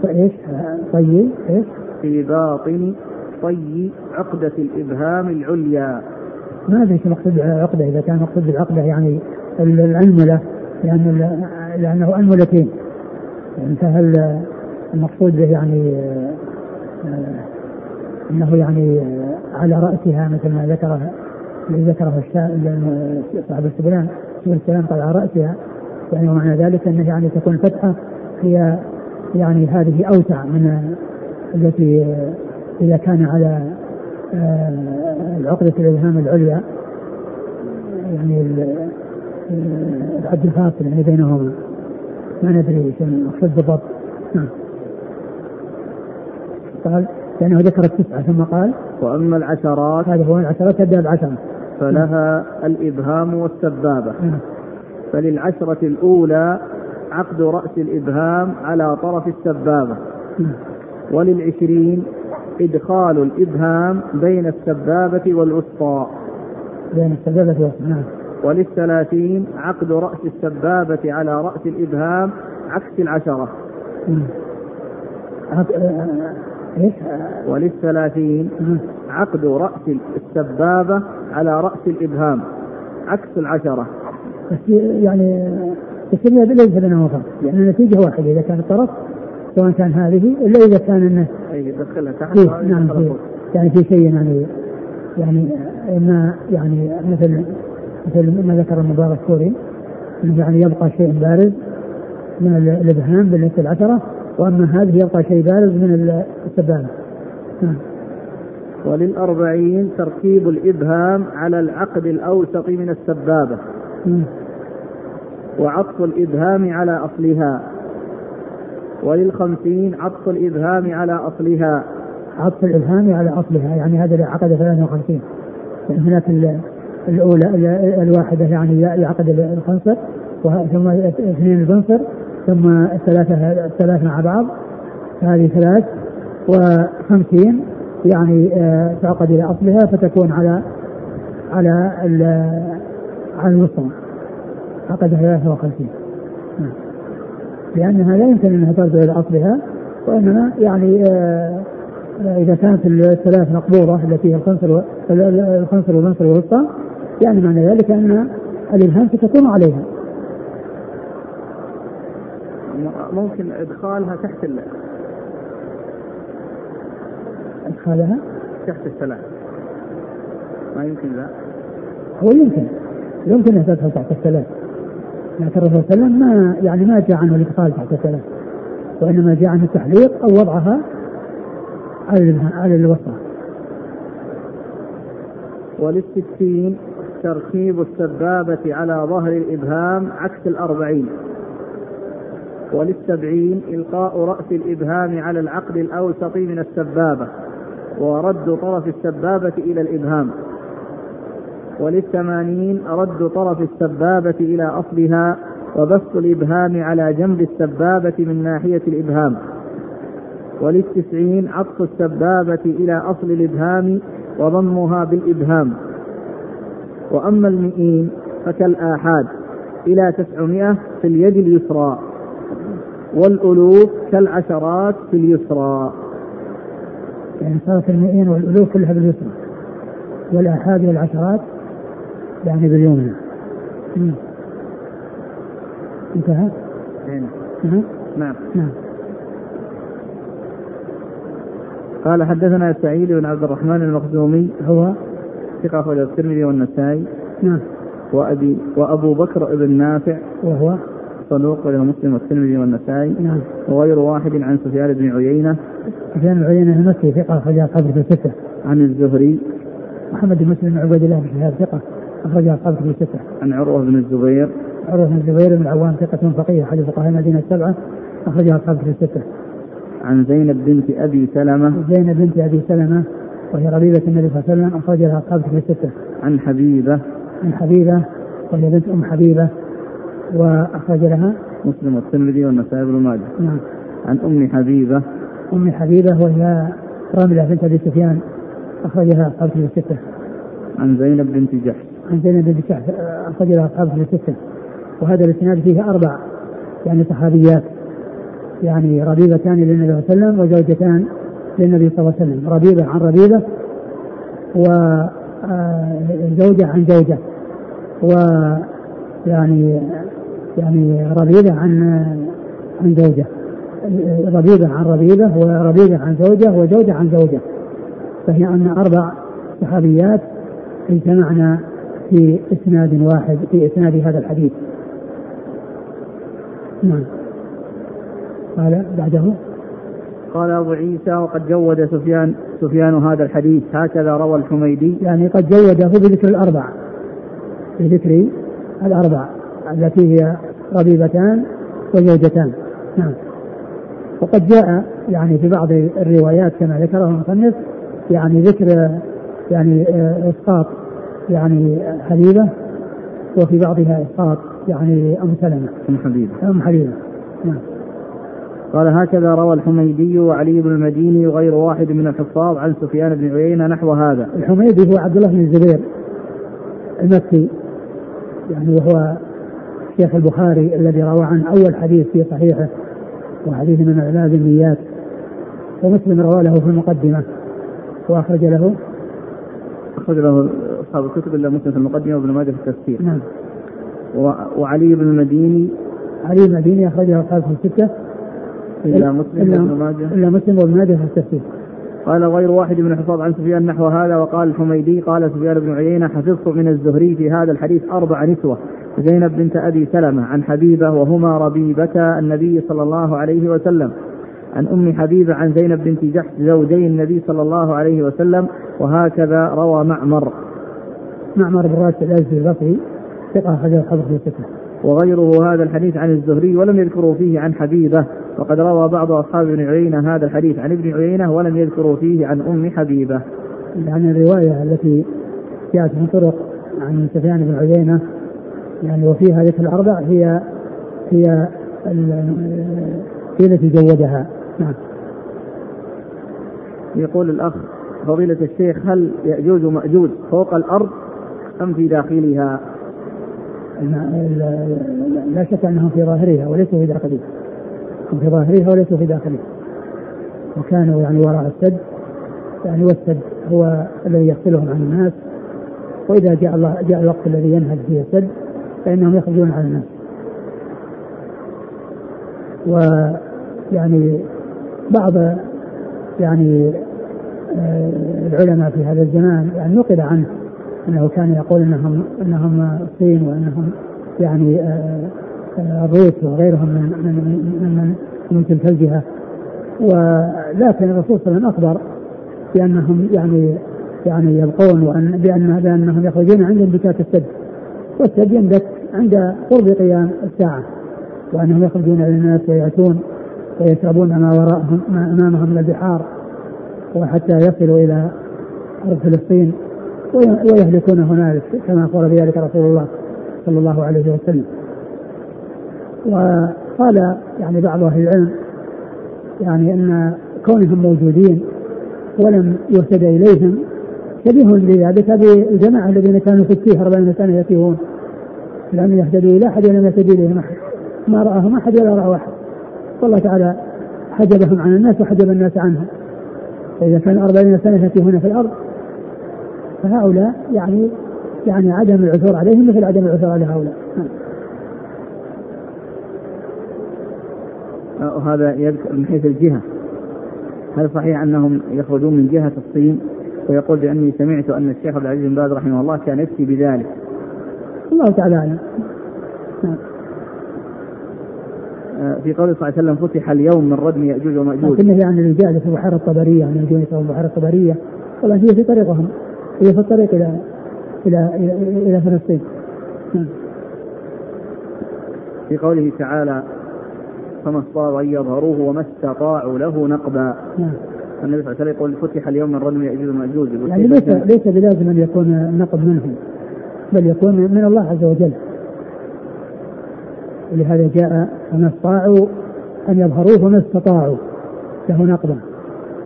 إيش؟ طي إيش؟ في باطن طي عقدة الإبهام العليا ما أدري شو مقصود عقدة إذا كان مقصود بالعقدة يعني الأنملة لأن لأنه أنملتين يعني فهل المقصود به يعني آه، أنه يعني على رأسها مثل ما ذكره الذي ذكره صاحب السبلان سبل السلام قال على رأسها يعني ومعنى ذلك أنه يعني تكون فتحة هي يعني هذه أوسع من التي إذا كان على آه، العقدة الإبهام العليا يعني الحد الفاصل يعني بينهما. ما ندري إيش المقصود بالضبط. نعم. قال لأنه ذكر التسعة ثم قال وأما العشرات هذا هو العشرات تبدأ بعشرة فلها الإبهام والسبابة. نعم. فللعشرة الأولى عقد رأس الإبهام على طرف السبابة. نعم. وللعشرين إدخال الإبهام بين السبابة والوسطى. بين السبابة والوسطى نعم. وللثلاثين عقد رأس السبابة على رأس الإبهام عكس العشرة. وللثلاثين. عقد رأس السبابة على رأس الإبهام عكس العشرة بس يعني التسمية ليس بينهما فرق لأن النتيجة واحدة إذا كان الطرف سواء كان هذه إلا إذا كان أنه أي دخلها تحت فيه وهذه نعم فيه فوق. يعني في شيء يعني يعني ما يعني مثل مثل ما ذكر المبارك إنه يعني يبقى شيء بارز من ال- الإبهام بالنسبة للعشره وأما هذه يبقى شيء بارز من ال- السبابه. نعم. وللأربعين تركيب الإبهام على العقد الأوسط من السبابة. وعطف الإبهام على أصلها وللخمسين عطف الإبهام على أصلها عطف الإبهام على أصلها يعني هذا عقد 53 يعني هناك ال- الأولى ال- الواحدة يعني يعقد الخنصر ثم اثنين البنصر ثم الثلاثه الثلاث مع بعض. هذه ثلاث وخمسين يعني آه، تعقد إلى أصلها فتكون على على على الوسطى عقد 53 نعم. لأنها لا يمكن أنها ترجع إلى أصلها وإنما يعني آه، إذا كانت الثلاث مقبوضه التي هي الخنصر الخنصر والبنصر والوسطى يعني معنى ذلك أن الابهام ستكون عليها. ممكن إدخالها تحت ال... إدخالها؟ تحت الثلاث ما يمكن ذا. هو يمكن. يمكن أن تدخل تحت الثلاث لكن الرسول صلى الله عليه وسلم ما يعني ما جاء عنه الإدخال تحت الثلاث وإنما جاء عنه التحليق أو وضعها على على الوسطى وللستين تركيب السبابة على ظهر الإبهام عكس الأربعين. وللسبعين إلقاء رأس الإبهام على العقد الأوسط من السبابة ورد طرف السبابة إلى الإبهام. وللثمانين رد طرف السبابة إلى أصلها وبسط الإبهام على جنب السبابة من ناحية الإبهام. وللتسعين عطف السبابة إلى أصل الإبهام وضمها بالإبهام. وأما المئين فكالآحاد إلى تسعمائة في اليد اليسرى. والألوف كالعشرات في اليسرى. يعني صارت المئين والألوف كلها باليسرى. والاحاد والعشرات يعني باليمنى. انتهى؟ نعم. نعم. نعم. قال حدثنا سعيد بن عبد الرحمن المخزومي هو؟ ثقة أخرج الترمذي والنسائي نعم. وأبي وأبو بكر بن نافع وهو؟ صدوق وله مسلم والترمذي والنسائي نعم. وغير واحد عن سفيان بن عيينة. سفيان العيينة المكي ثقة أخرج أصحاب في الستة. عن الزهري. محمد بن مسلم بن عبيد الله بن شهاب ثقة أخرج أصحاب في الستة. عن عروة بن الزبير. عروة بن الزبير بن العوام ثقة فقيه أحد فقهاء المدينة السبعة أخرج أصحاب في الستة. عن زينب بنت أبي سلمة. زينب بنت أبي سلمة وهي ربيبة النبي صلى الله عليه وسلم أخرج لها في الستة. عن حبيبة. عن حبيبة وهي بنت أم حبيبة. وأخرج لها مسلم والترمذي والنسائي بن ماجه. نعم. عن أم حبيبة. أم حبيبة وهي راملة بنت أبي سفيان أخرج لها أصحاب في الستة. عن زينب بنت جحش. عن زينب بن جحش أخرج لها أصحاب في الستة. وهذا الإسناد فيه أربع يعني صحابيات يعني ربيبتان للنبي صلى الله عليه وسلم وزوجتان للنبي صلى الله عليه وسلم. ربيبة عن ربيبة وزوجة عن زوجة. و يعني يعني ربيبة عن عن زوجة. ربيبة عن ربيبة وربيبة عن زوجة وزوجة عن زوجة. فهي أن أربع صحابيات اجتمعنا في إسناد واحد في إسناد هذا الحديث. نعم. قال بعده. قال أبو عيسى وقد جود سفيان سفيان هذا الحديث هكذا روى الحميدي. يعني قد جوده بذكر الأربع. بذكر الأربع التي هي ربيبتان وزوجتان. نعم. وقد جاء يعني في بعض الروايات كما ذكره المصنف يعني ذكر يعني آه، إسقاط يعني حبيبة وفي بعضها إسقاط يعني أم سلمة. أم حبيبة. أم حبيبة. نعم. قال هكذا روى الحميدي وعلي بن المديني وغير واحد من الحفاظ عن سفيان بن عيينة نحو هذا. الحميدي هو عبد الله بن الزبير المكي يعني وهو شيخ البخاري الذي روى عن أول حديث في صحيحه وحديث من اعلان النيات ومسلم روى له في المقدمة وأخرج له أخرج له أصحاب الكتب إلا مسلم في المقدمة وابن ماجه في التفسير. نعم. وعلي بن المديني علي بن المديني أخرجه أصحاب السته إلا مسلم وابن ماجه إلا مسلم وابن ماجه في التفسير قال غير واحد من الحفاظ عن سفيان نحو هذا وقال الحميدي قال سفيان بن عيينة حفظت من الزهري في هذا الحديث أربع نسوة زينب بنت أبي سلمة عن حبيبة وهما ربيبتا النبي صلى الله عليه وسلم عن أم حبيبة عن زينب بنت جحش زوجي النبي صلى الله عليه وسلم وهكذا روى معمر. معمر بن راشد الأزدي البصري ثقة أخرجه حفظ في ستة وغيره هذا الحديث عن الزهري ولم يذكروا فيه عن حبيبة وقد روى بعض أصحاب ابن عيينة هذا الحديث عن ابن عيينة ولم يذكروا فيه عن أم حبيبة. يعني الرواية التي جاءت من طرق عن سفيان بن عيينة يعني وفيها ذكر الأربع هي هي هي التي جودها نعم. يقول الأخ فضيلة الشيخ هل يأجوج ومأجوج فوق الأرض أم في داخلها؟ لا شك أنهم في ظاهرها وليسوا في داخلها هم في ظاهرها وليسوا في داخلها وكانوا يعني وراء السد. يعني والسد هو الذي يفصلهم عن الناس. وإذا جاء الله جاء الوقت الذي ينهج فيه السد فإنهم يخرجون على الناس. ويعني بعض يعني آه، العلماء في هذا الزمان يعني نقل عنه. أنه كان يقول انهم إنهم الصين وإنهم يعني آه، آه، الروس وغيرهم من من من, من, من تلك الجهة. ولكن الرسول صلى الله عليه وسلم أخبر بأنهم يعني يعني يبقون وان بان بأنهم يخرجون عند انبكاك السد. والسد ينبت عند قرب قيام الساعة. وأنهم يخرجون إلى الناس ويأتون ويشربون ما وراءهم ما أمامهم من البحار. وحتى يصلوا إلى أرض فلسطين. ويهلكون هنالك كما أخبر بذلك رسول الله صلى الله عليه وسلم. وقال يعني بعض أهل العلم يعني أن كونهم موجودين ولم يهتدى إليهم شبيه لذلك بالجماعة الذين كانوا في التيه 40 سنة يتيهون لم يهتدوا إلى أحد ولم يهتدي إليهم أحد. ما رآهم أحد ولا رأوا أحد. والله تعالى حجبهم عن الناس وحجب الناس عنهم. فإذا كانوا أربعين سنة يتيهون في الأرض فهؤلاء يعني يعني عدم العثور عليهم مثل عدم العثور على هؤلاء. وهذا يذكر من حيث الجهة. هل صحيح أنهم يخرجون من جهة الصين؟ ويقول بأني سمعت أن الشيخ عبد العزيز بن باز رحمه الله كان يفتي بذلك. الله تعالى أعلم. نعم. آه، في قوله صلى الله عليه وسلم فتح اليوم من ردم يأجوج ومأجوج. لكنه يعني الرجال في البحيرة الطبرية يعني في البحيرة الطبرية. والله هي في طريقهم. هي في الطريق إلى إلى إلى, فلسطين. في قوله تعالى فما استطاعوا أن يظهروه وما استطاعوا له نقبا. نعم. النبي صلى الله عليه وسلم يقول فتح اليوم من ردم يأجوج ومأجوج يعني ليس ليس بلازم أن يكون النقب منهم بل يكون من الله عز وجل. ولهذا جاء فما استطاعوا أن يظهروه وما استطاعوا له نقبا.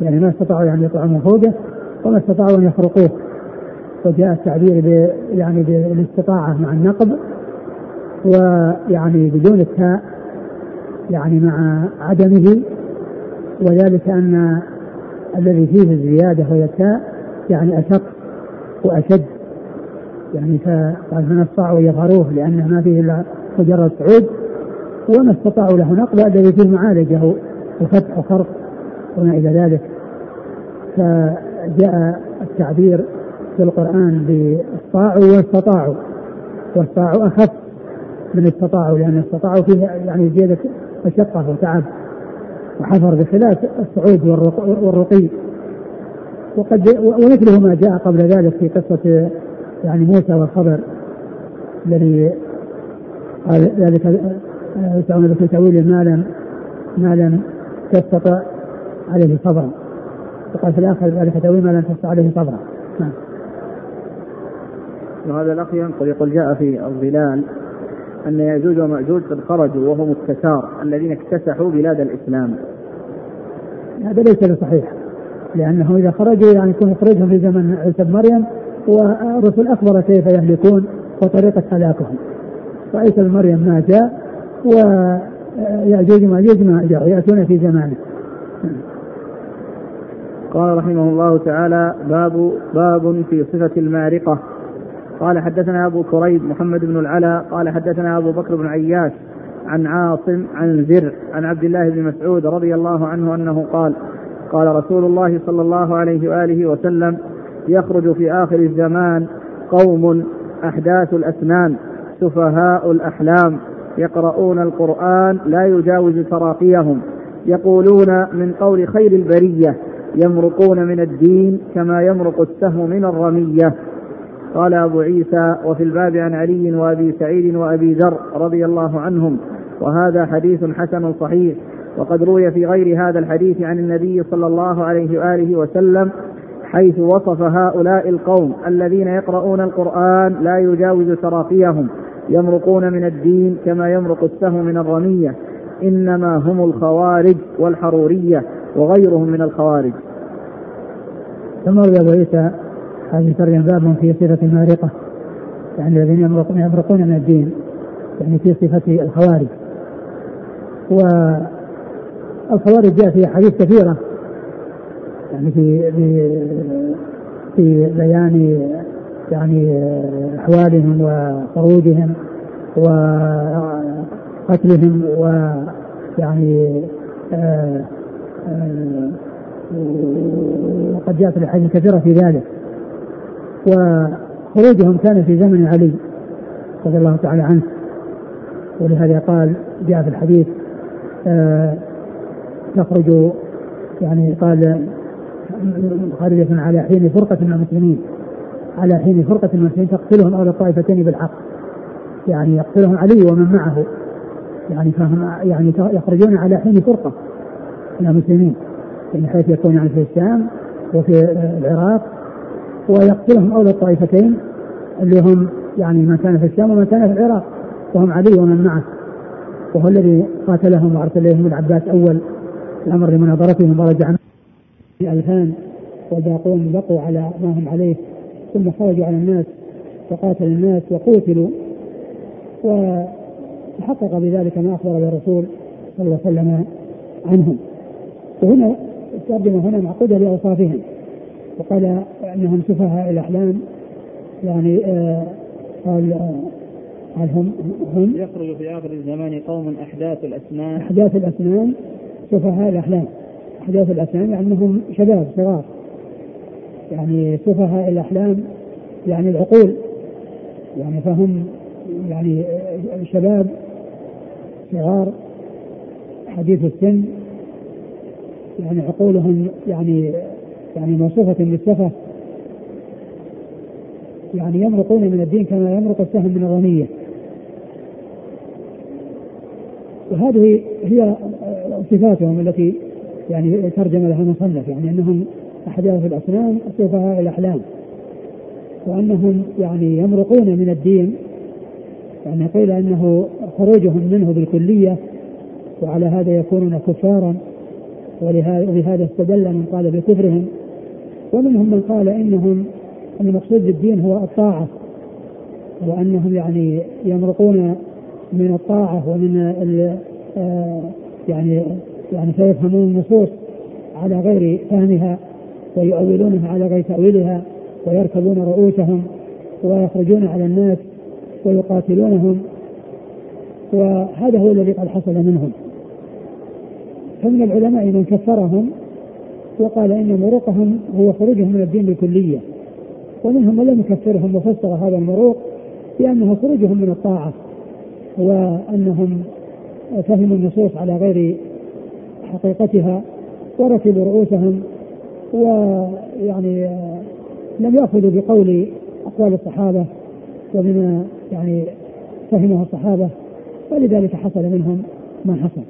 يعني ما استطاعوا يعني يطلعوا من فوقه وما استطاعوا أن يخرقوه. وجاء التعبير ب يعني بالاستطاعة مع النقب ويعني بدون التاء يعني مع عدمه وذلك أن الذي فيه الزيادة وهي التاء يعني أشق وأشد. يعني فقال من استطاعوا يظهروه لأنه ما فيه إلا مجرد صعود وما استطاعوا له نقب الذي فيه معالجة وفتح وخرق وما إلى ذلك. فجاء التعبير في القرآن بأستطاعوا واستطاعوا. واستطاعوا أخف من استطاعوا لأن استطاعوا فيه يعني زيادة مشقة وتعب وحفر بخلاف الصعود والرقي. وقد ومثله ما جاء قبل ذلك في قصة يعني موسى والخضر الذي قال ذلك يسعون في تأويل ما لم ما لم تستطع عليه صبرا. وقال في الآخر ذلك تأويل ما لم تستطع عليه صبرا. نعم. وهذا الأخ ينقل يقول جاء في الظلال أن يأجوج ومأجوج قد خرجوا وهم التتار الذين اكتسحوا بلاد الإسلام. هذا ليس بصحيح لأنه إذا خرجوا يعني يكون إخراجهم في زمن عيسى بن مريم والرسل أخبر كيف يهلكون وطريقة هلاكهم. وعيسى بن مريم ما جاء ويأجوج ومأجوج ما جاء يأتون في زمانه. قال رحمه الله تعالى باب باب في صفة المارقة. قال حدثنا أبو كريب محمد بن العلا قال حدثنا أبو بكر بن عياش عن عاصم عن زر عن عبد الله بن مسعود رضي الله عنه أنه قال قال رسول الله صلى الله عليه وآله وسلم يخرج في آخر الزمان قوم أحداث الأسنان سفهاء الأحلام يقرؤون القرآن لا يجاوز تراقيهم يقولون من قول خير البرية يمرقون من الدين كما يمرق السهم من الرمية. قال أبو عيسى وفي الباب عن علي وأبي سعيد وأبي ذر رضي الله عنهم وهذا حديث حسن صحيح وقد روي في غير هذا الحديث عن النبي صلى الله عليه وآله وسلم حيث وصف هؤلاء القوم الذين يقرؤون القرآن لا يجاوز تراقيهم يمرقون من الدين كما يمرق السهم من الرمية إنما هم الخوارج والحرورية وغيرهم من الخوارج. ثم روي أبو عيسى هذه ترجم باب في صفة المارقة. يعني الذين يمرقون, من الدين. يعني في صفة الخوارج. والخوارج جاء في أحاديث كثيرة. يعني في في في بيان يعني أحوالهم وخروجهم وقتلهم ويعني آه، آه، وقد جاءت الأحاديث كثيرة في ذلك. وخروجهم كان في زمن علي رضي الله تعالى عنه. ولهذا قال جاء في الحديث آه تخرج يعني قال خارجة على حين فرقة من المسلمين على حين فرقة من المسلمين تقتلهم أولى الطائفتين بالحق. يعني يقتلهم علي ومن معه. يعني فهم يعني يخرجون على حين فرقة من المسلمين يعني حيث يكون يعني في الشام وفي العراق ويقتلهم أولى الطائفتين اللي هم يعني من كان في الشام ومن كان في العراق وهم علي ومن معه. وهو الذي قاتلهم وأرسل إليهم العباس أول الأمر لمناظرتهم ورجع الفان والباقون بقوا على ما هم عليه ثم خرجوا على الناس وقاتل الناس وقتلوا. وتحقق بذلك ما أخبر به الرسول صلى الله عليه وسلم عنهم. وهنا الترجمه هنا معقوده باوصافهم وقال إنهم سفهاء الأحلام يعني آه قال آه قال هم هم يخرج في آخر الزمان قوم أحداث الأسنان. أحداث الأسنان سفهاء الأحلام. أحداث الأسنان يعني أنهم شباب صغار. يعني سفهاء الأحلام يعني العقول. يعني فهم يعني آه، شباب صغار حديث السن يعني عقولهم يعني يعني موصوفة بالسفة يعني يمرقون من الدين كما يمرق السهم من الرمية وهذه هي صفاتهم التي يعني ترجم لها المصنف يعني أنهم أحداث الاسنان سفهاء الاحلام وأنهم يعني يمرقون من الدين يعني قيل أنه خروجهم منه بالكلية وعلى هذا يكونون كفارا ولهذا استدل من قال بكفرهم. ومنهم من قال إنهم ان المقصود بالدين هو الطاعة وأنهم يعني يمرقون من الطاعة ومن آه، يعني يعني فيفهمون النصوص على غير فهمها ويؤولونها على غير تأويلها ويركبون رؤوسهم ويخرجون على الناس ويقاتلونهم وهذا هو الذي قد حصل منهم. فمن العلماء من كفرهم وقال إن مروقهم هو خروجهم من الدين بالكلية ومنهم من لم يكفرهم وفسر هذا المروق بأنه خروجهم من الطاعة وأنهم فهموا النصوص على غير حقيقتها وركبوا رؤوسهم ويعني لم يأخذوا بقول أقوال الصحابة وبما يعني فهمه الصحابة ولذلك حصل منهم ما حصل.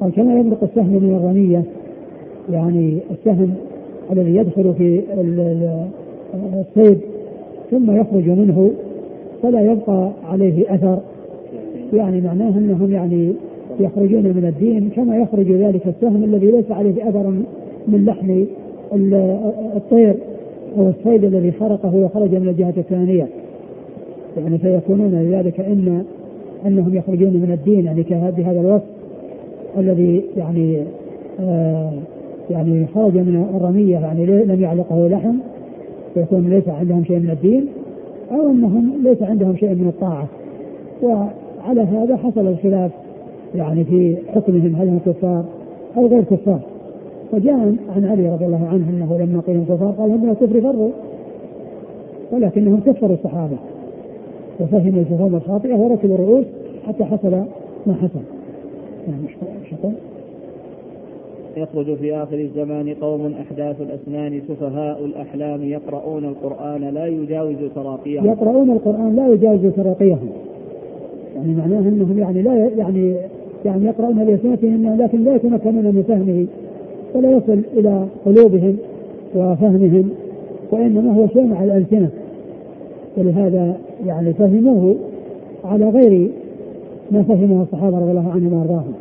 قال كما يمرق السهم من الرمية يعني السهم الذي يدخل في الصيد ثم يخرج منه فلا يبقى عليه أثر. يعني معناه أنهم يعني يخرجون من الدين كما يخرج ذلك السهم الذي ليس عليه أثر من لحم الطير أو الصيد الذي خرقه وخرج من الجهة الثانية. يعني فيكونون لذلك إن أنهم يخرجون من الدين يعني بهذا الوصف الذي يعني آه يعني خرج من الرمية يعني لم يعلقه لحم فيكون ليس عندهم شيء من الدين أو أنهم ليس عندهم شيء من الطاعة. وعلى هذا حصل الخلاف يعني في حكمهم هل هم كفار أو غير كفار. وجاء عن علي رضي الله عنه أنه لما قيل كفار قال هم من الكفر فروا ولكنهم كفروا الصحابة. وفهموا الفهوم الخاطئة وركبوا الرؤوس حتى حصل ما حصل. يعني يخرج في آخر الزمان قوم أحداث الأسنان سفهاء الأحلام يقرؤون القرآن لا يجاوز تراقيهم يقرؤون القرآن لا يجاوز تراقيهم يعني معناه أنهم يعني لا يعني يعني يقرؤون بألسنتهم لكن لا يتمكنون من فهمه ولا يصل إلى قلوبهم وفهمهم وإنما هو شيء مع الألسنة. ولهذا يعني فهموه على غير ما فهمه الصحابة رضي الله عنهم وأرضاهم.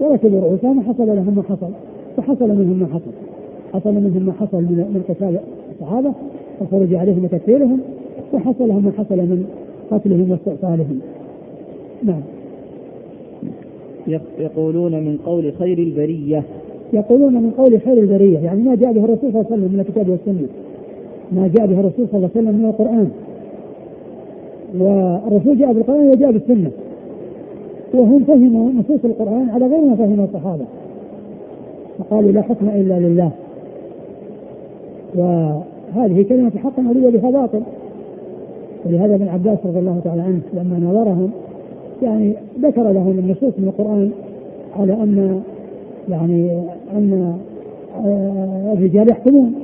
وركبوا رؤوسهم وحصل لهم ما حصل. وحصل منهم ما حصل. حصل منهم ما حصل من من قتال الصحابة والخروج عليهم وتكفيرهم وحصل لهم ما حصل من قتلهم واستئصالهم. نعم. يقولون من قول خير البرية. يقولون من قول خير البرية يعني ما جاء به الرسول صلى الله عليه وسلم من الكتاب والسنة. ما جاء به الرسول صلى الله عليه وسلم من القرآن. والرسول جاء بالقرآن وجاء بالسنة. وهم فهموا نصوص القرآن على غير ما فهم الصحابة. فقالوا لا حكم إلا لله. وهذه كلمة حق أريد بها باطل. ولهذا ابن عباس رضي الله تعالى عنه لما نظرهم يعني ذكر لهم النصوص من القرآن على أن يعني أن آه، الرجال يحكمون.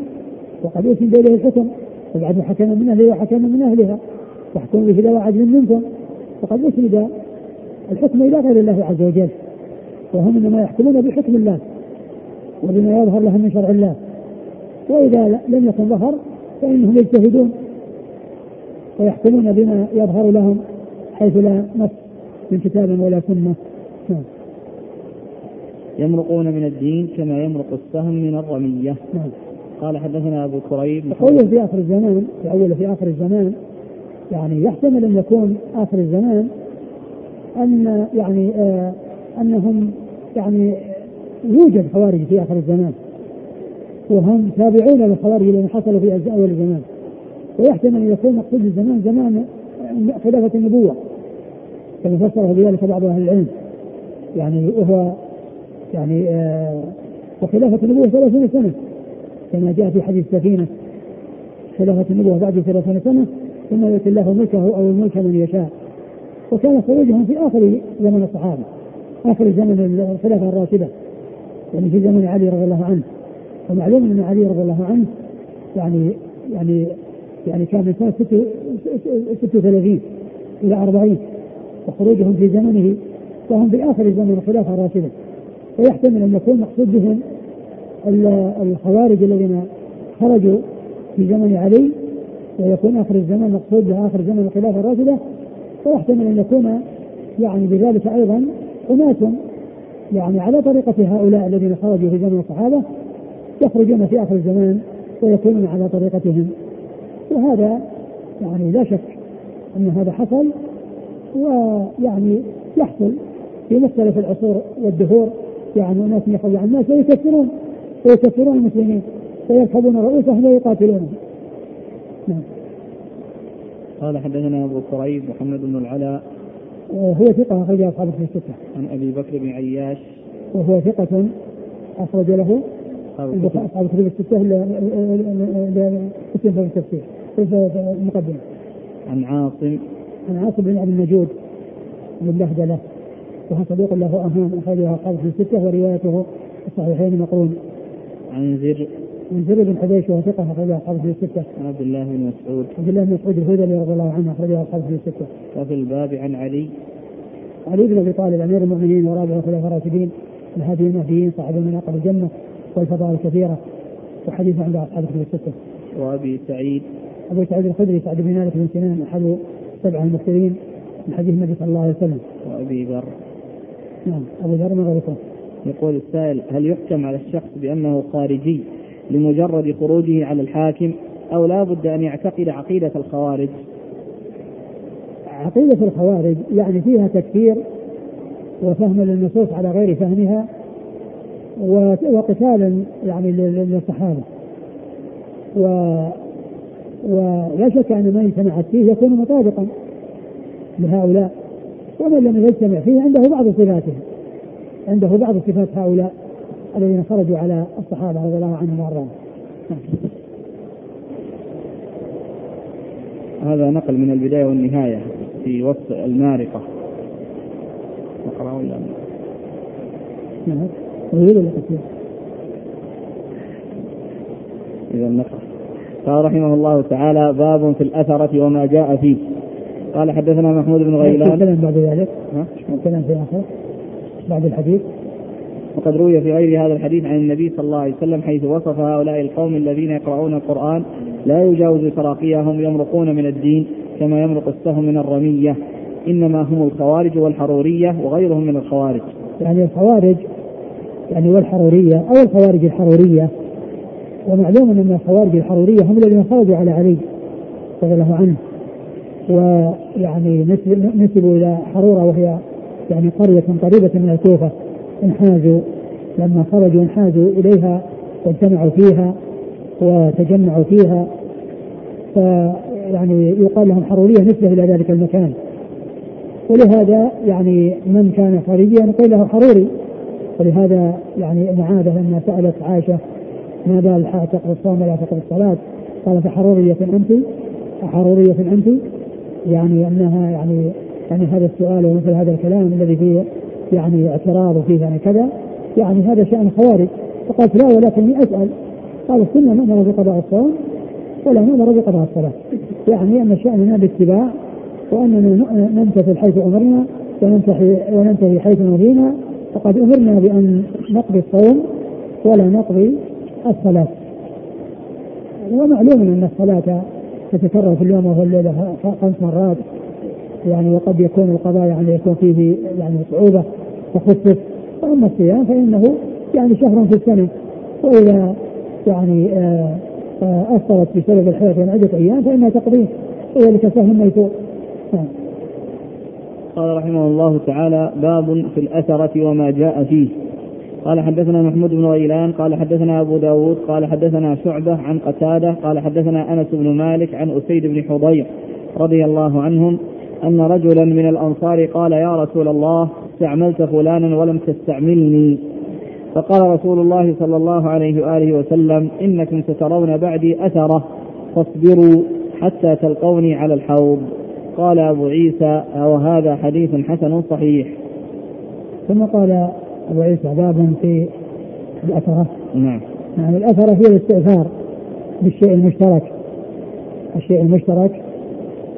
وقد أوتي بيده الحكم. وبعد حكم من أهله وحكم من أهلها. واحكم ذوى عدل منكم. وقد أسند الحكم إلى غير الله عز وجل. وهم إنما يحكمون بحكم الله وبما يظهر لهم من شرع الله. وإذا لم يكن ظهر فإنهم يجتهدون ويحكمون بما يظهر لهم حيث لا نص من كتاب ولا سنة. نعم. يمرقون من الدين كما يمرق السهم من الرمية. نعم. قال حدثنا أبو كريب. قوله في آخر الزمان في أول في آخر الزمان يعني يحتمل أن يكون آخر الزمان أن يعني آه أنهم يعني يوجد خوارج في آخر الزمان. وهم تابعون للخوارج الذين حصلوا في أول الزمان. ويحتمل أن يكون مقصود الزمان زمان خلافة النبوة كما فسره بذلك بعض أهل العلم. يعني وهو يعني آه وخلافة النبوة ثلاثون سنة كما جاء في حديث سفينة. خلافة النبوة بعد ثلاثون سنة ثم يؤتي الله ملكه أو الملك من يشاء. وكان خروجهم في آخر زمن الصحابة. آخر زمن الخلافة الراشدة. يعني في زمن علي رضي الله عنه. ومعلوم أن علي رضي الله عنه يعني يعني يعني كان من سنة 36 إلى 40 وخروجهم في زمنه وهم في آخر زمن الخلافة الراشدة. ويحتمل أن يكون مقصود بهم الخوارج الذين خرجوا في زمن علي ويكون آخر الزمن مقصود به اخر زمن الخلافة الراشدة ويحتمل أن يكون يعني بذلك أيضا أناس يعني على طريقة هؤلاء الذين خرجوا في زمن الصحابة يخرجون في آخر الزمان ويكونون على طريقتهم. وهذا يعني لا شك أن هذا حصل ويعني يحصل في مختلف العصور والدهور. يعني أناس يخرج عن الناس ويكفرون ويكفرون المسلمين ويركبون رؤوسهم ويقاتلونهم. نعم. قال حدثنا ابو كريب محمد بن العلاء هو ثقة أخرج أصحاب الكتب الستة. عن أبي بكر بن عياش وهو ثقة أخرج له أصحاب الكتب الستة اسم في التفسير في المقدمة. عن عاصم عن عاصم بن أبي النجود بن بهدلة وهو صديق له أهام أخرجه أصحاب الكتب الستة وروايته في الصحيحين مقرون. عن زر من زر بن حبيش وهو ثقة أخرجه أصحاب في الستة. عن عبد الله بن مسعود. عبد الله بن مسعود الهذلي رضي الله عنه أخرجه أصحاب في الستة. وفي الباب عن علي. علي بن أبي طالب أمير المؤمنين ورابع الخلفاء الراشدين الهادي المهديين صاحب مناقب الجنة والفضائل الكثيرة وحديث عند أصحاب الكتب الستة. وأبي سعيد أبو سعيد الخدري سعد بن مالك بن سنان أحد سبعة المكثرين من حديث النبي صلى الله عليه وسلم. وأبي ذر نعم أبو ذر ما غيره. يقول السائل هل يحكم على الشخص بأنه خارجي لمجرد خروجه على الحاكم أو لا بد أن يعتقد عقيدة الخوارج. عقيدة الخوارج يعني فيها تكفير وفهم للنصوص على غير فهمها وقتال يعني للصحابة. و ولا شك أن من اجتمعت فيه يكون مطابقا لهؤلاء ومن لم يجتمع فيه عنده بعض صفاتهم عنده بعض صفات هؤلاء. الذين خرجوا على الصحابة رضي الله عنهم وأرضاهم. هذا نقل من البداية والنهاية في وصف المارقة. نقرأ ولا نعم. طويل ولا قصير؟ إذا نقرأ. قال رحمه الله تعالى باب في الأثرة وما جاء فيه. قال حدثنا محمود بن غيلان. كلام بعد ذلك. ها؟ كلام في آخر. بعد الحديث. وقد روي في غير هذا الحديث عن النبي صلى الله عليه وسلم حيث وصف هؤلاء القوم الذين يقرؤون القرآن لا يجاوز تراقيهم يمرقون من الدين كما يمرق السهم من الرمية. إنما هم الخوارج والحرورية وغيرهم من الخوارج. يعني الخوارج يعني والحرورية أو الخوارج الحرورية. ومعلوم أن الخوارج الحرورية هم الذين خرجوا على علي رضي الله عنه. ويعني نسبوا إلى حرورة وهي يعني قرية قريبة من الكوفة. انحازوا لما خرجوا انحازوا إليها واجتمعوا فيها وتجمعوا فيها. فيعني يقال لهم حرورية نسبة إلى ذلك المكان. ولهذا يعني من كان خارجيا يقول له حروري. ولهذا يعني معاذة لما سألت عائشة ما بال تقضي الصوم ولا تقضي الصلاة؟ قالت حرورية أنت؟ حرورية أنت؟ يعني أنها يعني يعني هذا السؤال ومثل هذا الكلام الذي فيه يعني اعتراض وفيه يعني كذا يعني هذا شأن خوارج. فقالت لا ولكني أسأل. قال السنة نأمر بقضاء الصوم ولا نأمر بقضاء الصلاة. يعني أن شأننا باتباع وأننا نمتثل حيث أمرنا وننتهي وننتهي حيث نهينا فقد أمرنا بأن نقضي الصوم ولا نقضي الصلاة. ومعلوم أن الصلاة تتكرر في اليوم والليلة خمس مرات. يعني وقد يكون القضاء يعني يكون فيه يعني صعوبة. تخفف وأما الصيام فإنه يعني شهر في السنة. وإذا يعني آه، آه، أثرت بسبب الحياة من عدة أيام فإنها تقضيه وذلك سهل ميسور نعم. قال رحمه الله تعالى باب في الأثرة وما جاء فيه. قال حدثنا محمود بن غيلان قال حدثنا أبو داود قال حدثنا شعبة عن قتادة قال حدثنا أنس بن مالك عن أسيد بن حضير رضي الله عنهم أن رجلا من الأنصار قال يا رسول الله استعملت فلانا ولم تستعملني. فقال رسول الله صلى الله عليه وآله وسلم إنكم سترون بعدي أثرة فاصبروا حتى تلقوني على الحوض. قال أبو عيسى وهذا حديث حسن صحيح. ثم قال أبو عيسى باب في الأثرة. نعم. يعني الأثرة هي الاستئثار بالشيء المشترك. الشيء المشترك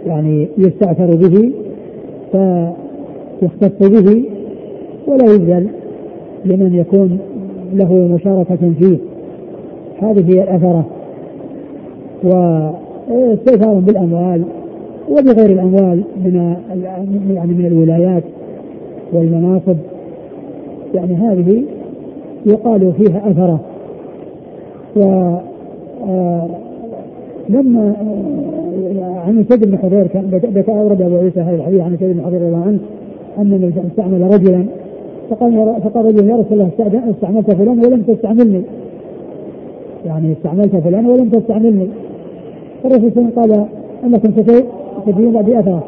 يعني يستأثر به فيختص به ولا يبذل لمن يكون له مشاركة فيه. هذه هي الأثرة. واستئثار بالأموال وبغير الأموال من يعني من الولايات والمناصب. يعني هذه يقال فيها أثرة. و آه، لما آه، عن سيد بن حضير أورد أبو عيسى هذا الحديث عن سيد بن حضير رضي الله عنه أن استعمل رجلا فقال فقال رجل يا رسول الله استعملت فلان ولم تستعملني. يعني استعملت فلان ولم تستعملني. فالرسول صلى الله عليه وسلم قال انكم ستجدون بعد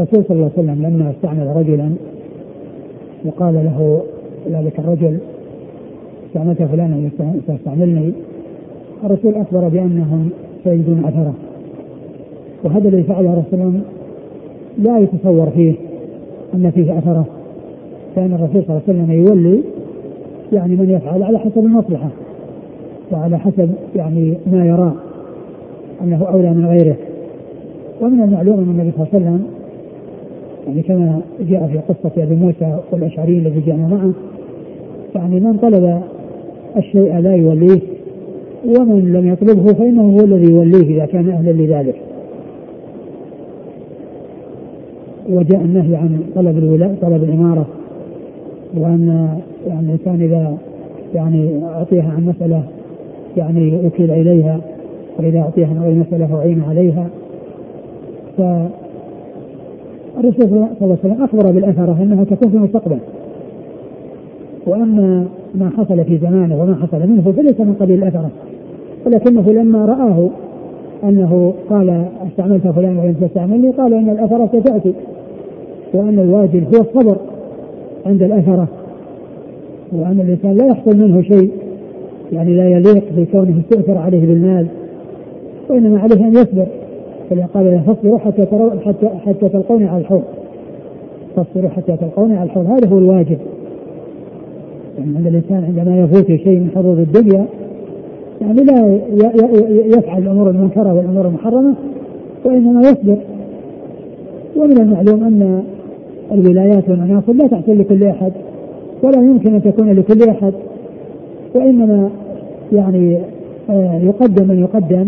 الرسول صلى الله عليه وسلم لما استعمل رجلا وقال له ذلك الرجل استعملت فلانا يستعملني الرسول أخبر بأنهم سيجدون اثره وهذا الذي فعله الرسول لا يتصور فيه أن فيه اثره فإن الرسول صلى الله عليه وسلم يولي يعني من يفعل على حسب المصلحة وعلى حسب يعني ما يراه أنه أولى من غيره. ومن المعلوم أن النبي صلى الله عليه وسلم يعني كما جاء في قصة أبي موسى والأشعري الذي جاء معه يعني من طلب الشيء لا يوليه ومن لم يطلبه فإنه هو الذي يوليه إذا كان أهلا لذلك. وجاء النهي عن طلب الولاء طلب الإمارة وأن يعني الإنسان إذا يعني أعطيها عن مسألة يعني أكل إليها وإذا أعطيها عن مسألة فأعين عليها. فالرسول صلى الله عليه وسلم أخبر بالأثرة أنها تكون في المستقبل. وأما ما حصل في زمانه وما حصل منه فليس من قبيل الأثرة ولكنه لما رآه أنه قال استعملت فلان ولم تستعملني قال إن الأثرة ستأتي. وأن الواجب هو الصبر عند الأثرة وأن الإنسان لا يحصل منه شيء يعني لا يليق بكونه استؤثر عليه بالمال وإنما عليه أن يصبر. قال له فاصبروا حتى حتى حتى تلقوني على الحوض. فاصبروا حتى تلقوني على الحوض. هذا هو الواجب. يعني عند الإنسان عندما يفوت شيء من حظوظ الدنيا يعني لا يفعل الأمور المنكرة والأمور المحرمة وإنما يصبر. ومن المعلوم أن الولايات والمناصب لا تحصل لكل أحد ولا يمكن أن تكون لكل أحد وإنما يعني آه، يقدم من يقدم.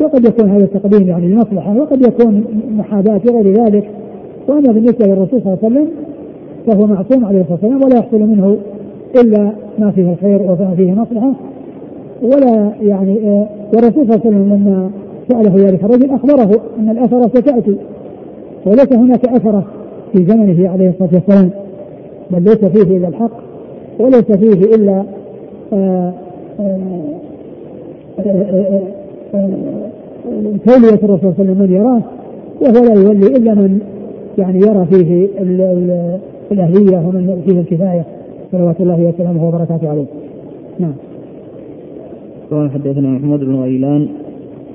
وقد يكون هذا التقديم يعني لمصلحة وقد يكون محاباة وغير ذلك. وأما بالنسبة للرسول صلى الله عليه وسلم فهو معصوم عليه الصلاة والسلام ولا يحصل منه إلا ما فيه الخير وما فيه مصلحة ولا يعني آه، والرسول صلى الله عليه وسلم لما سأله ذلك الرجل أخبره أن الأثرة ستأتي وليس هناك أثرة في زمنه عليه الصلاة والسلام بل ليس فيه إلا الحق وليس فيه إلا آه، آه، تولية الرسول صلى الله عليه وسلم من يراه وهو لا يولي إلا من يعني يرى فيه الأهلية ومن فيه الكفاية. صلوات الله وسلامه وبركاته عليه. نعم. قال حدثنا محمد بن غيلان.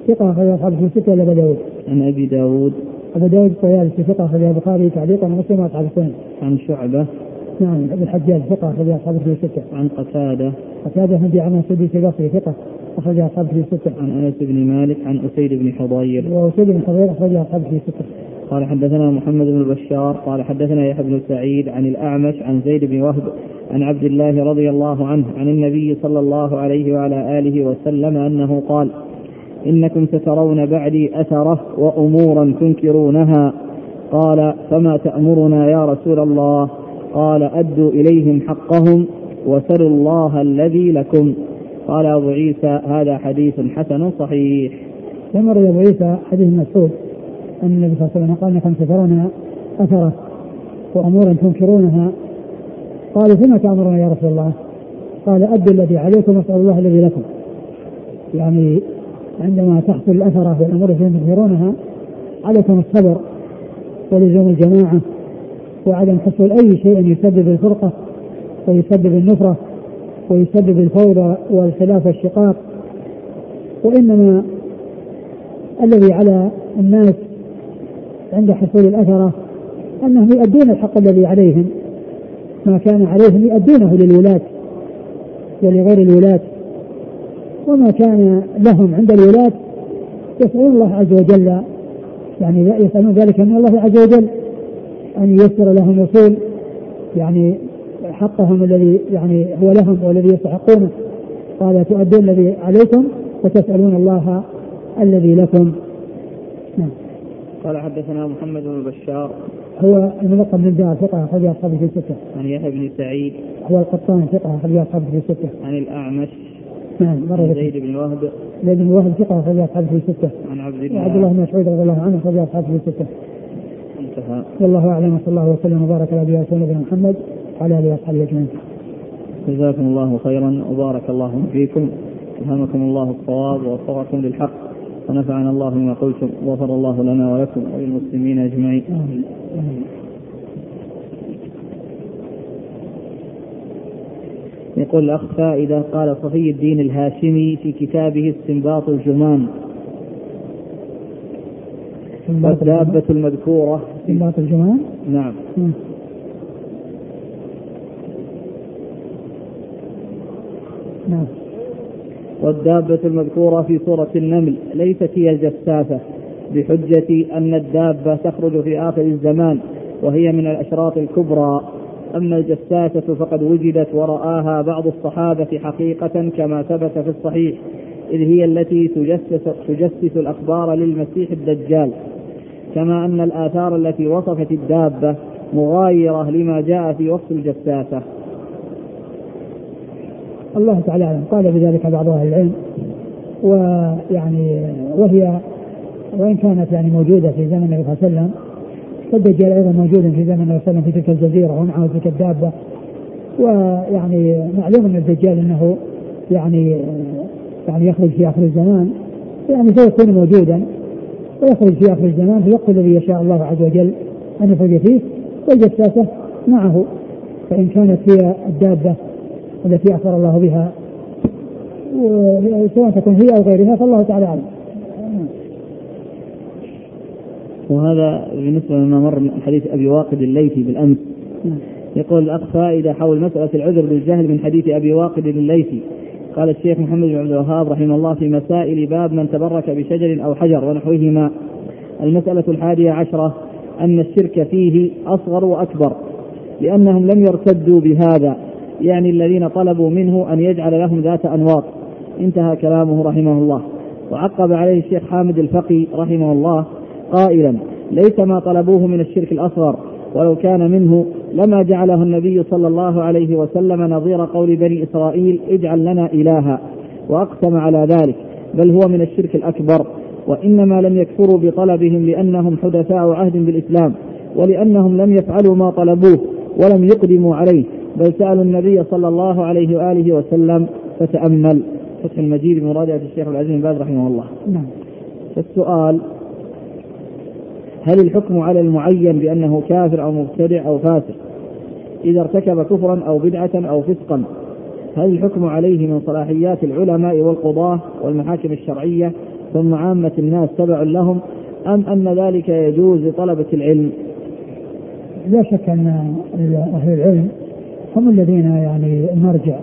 ثقة أخرج أصحاب في الستة ولا داود؟ عن أبي داود. أبو داود الطيالسي ثقة أخرج البخاري تعليقا ومسلم وأصحاب السنن. عن شعبة. نعم. ابن الحجاج ثقة أخرج أصحاب في الستة. عن قتادة. قتادة بن دعامة السدوسي البصري ثقة. أخرج أصحاب في الستة. عن أنس بن مالك عن أسيد بن حضير. وأسيد بن حضير أخرج أصحاب في الستة. قال حدثنا محمد بن بشار قال حدثنا يحيى بن سعيد عن الأعمش عن زيد بن وهب عن عبد الله رضي الله عنه عن النبي صلى الله عليه وعلى آله وسلم أنه قال إنكم سترون بعدي أثرة وأمورا تنكرونها قال فما تأمرنا يا رسول الله قال أدوا إليهم حقهم وسلوا الله الذي لكم قال أبو عيسى هذا حديث حسن صحيح. ثم أبو عيسى حديث مسعود أن النبي صلى الله عليه وسلم قال إنكم سترون أثرة وأمورا تنكرونها. قالوا فيما تأمرنا يا رسول الله؟ قال أدوا الذي عليكم واسألوا الله الذي لكم. يعني عندما تحصل الأثرة والأمور التي تنكرونها عليكم الصبر ولزوم الجماعة وعدم حصول أي شيء يسبب الفرقة ويسبب النفرة. ويسبب الفوضى والخلاف والشقاق. وإنما الذي على الناس عند حصول الأثرة أنهم يؤدون الحق الذي عليهم ما كان عليهم يؤدونه للولاة ولغير الولاة. وما كان لهم عند الولاة يسألون الله عز وجل يعني يسألون ذلك من الله عز وجل أن ييسر لهم وصول يعني حقهم الذي يعني هو لهم والذي يستحقونه. قال تؤدون الذي عليكم وتسألون الله الذي لكم. نعم. قال حدثنا محمد بن بشار. هو الملقب من دار ثقة أخرج أصحابه في الستة. عن يحيى بن سعيد. هو القطان ثقة أخرج أصحابه في الستة. عن الأعمش. نعم مرة زيد بن وهب. زيد بن وهب ثقة أخرج أصحابه في الستة. عن عبد الله. عبد الله بن مسعود رضي الله عنه أخرج أصحابه في الستة. انتهى. والله أعلم وصلى الله وسلم وبارك على نبينا محمد وعلى آله وأصحابه أجمعين. جزاكم الله خيرا وبارك الله فيكم. ألهمكم الله الصواب ووفقكم للحق. ونفعنا الله بما قلتم. وغفر الله لنا ولكم وللمسلمين أجمعين. يقول الأخ فائدة قال صفي الدين الهاشمي في كتابه استنباط الجمان والدابة المذكورة. استنباط الجمان نعم. نعم. والدابة المذكورة في سورة النمل ليست هي الجساسة بحجة أن الدابة تخرج في آخر الزمان وهي من الأشراط الكبرى. أما الجساسة فقد وجدت ورآها بعض الصحابة حقيقة كما ثبت في الصحيح إذ هي التي تجسس, تجسس الأخبار للمسيح الدجال. كما أن الآثار التي وصفت الدابة مغايرة لما جاء في وصف الجساسة الله تعالى أعلم. قال بذلك بعض أهل العلم. ويعني وهي وإن كانت يعني موجودة في زمن النبي صلى الله عليه وسلم فالدجال أيضا موجود في زمن النبي صلى الله عليه وسلم في تلك الجزيرة ومعه تلك الدابة. ويعني معلوم أن الدجال أنه يعني يعني يخرج في آخر الزمان. يعني سيكون موجودا ويخرج في آخر الزمان في الوقت الذي يشاء الله عز وجل أن يخرج فيه. والجساسة معه فإن كانت هي الدابة التي أخبر الله بها سواء تكون هي أو غيرها فالله تعالى أعلم. وهذا بالنسبة لما مر من حديث أبي واقد الليثي بالأمس. يقول الأخ فائدة حول مسألة العذر بالجهل من حديث أبي واقد الليثي. قال الشيخ محمد بن عبد الوهاب رحمه الله في مسائل باب من تبرك بشجر أو حجر ونحوهما. المسألة الحادية عشرة أن الشرك فيه أصغر وأكبر لأنهم لم يرتدوا بهذا. يعني الذين طلبوا منه أن يجعل لهم ذات أنواط انتهى كلامه رحمه الله. وعقب عليه الشيخ حامد الفقي رحمه الله قائلا ليس ما طلبوه من الشرك الأصغر ولو كان منه لما جعله النبي صلى الله عليه وسلم نظير قول بني إسرائيل اجعل لنا إلها. وأقسم على ذلك بل هو من الشرك الأكبر. وإنما لم يكفروا بطلبهم لأنهم حدثاء عهد بالإسلام ولأنهم لم يفعلوا ما طلبوه ولم يقدموا عليه. بل سألوا النبي صلى الله عليه وآله وسلم فتأمل. فتح المجيد بمراجعة الشيخ العزيز بن باز رحمه الله. نعم. السؤال هل الحكم على المعين بأنه كافر أو مبتدع أو فاسق إذا ارتكب كفرا أو بدعة أو فسقا؟ هل الحكم عليه من صلاحيات العلماء والقضاة والمحاكم الشرعية ثم عامة الناس تبع لهم أم أن ذلك يجوز لطلبة العلم؟ لا شك أن أهل العلم هم الذين يعني المرجع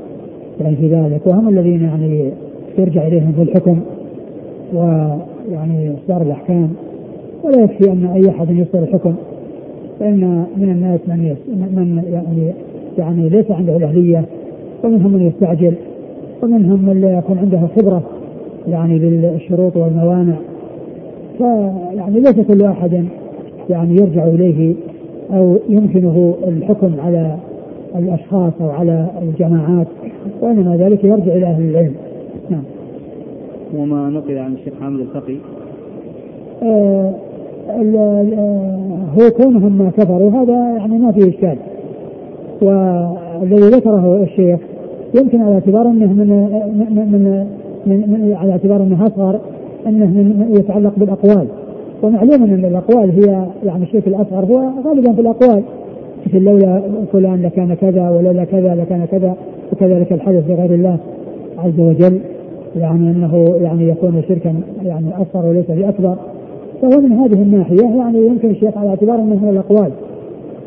يعني في ذلك وهم الذين يعني يرجع إليهم في الحكم ويعني إصدار الأحكام. ولا يكفي أن أي أحد يصدر الحكم فإن من الناس من من يعني يعني ليس عنده الأهلية ومنهم من يستعجل ومنهم من لا يكون عنده خبرة يعني بالشروط والموانع. فيعني ليس كل أحد يعني يرجع إليه أو يمكنه الحكم على الأشخاص أو على الجماعات وإنما ذلك يرجع إلى أهل العلم. نعم. وما نقل عن الشيخ حامد الفقي؟ آه هو كونهم ما كفروا هذا يعني ما فيه إشكال. والذي ذكره الشيخ يمكن على اعتبار إنه من من من, من, من على اعتبار إنه أصغر إنه من يتعلق بالأقوال. ومعلوم إن الأقوال هي يعني الشيء الأصغر هو غالبا في الأقوال. مثل لولا فلان لكان كذا ولولا كذا لكان كذا وكذلك الحدث لغير الله عز وجل يعني أنه يعني يكون شركا يعني اصغر وليس بأكبر فهو من هذه الناحية يعني يمكن الشيخ على اعتبار أنه من الأقوال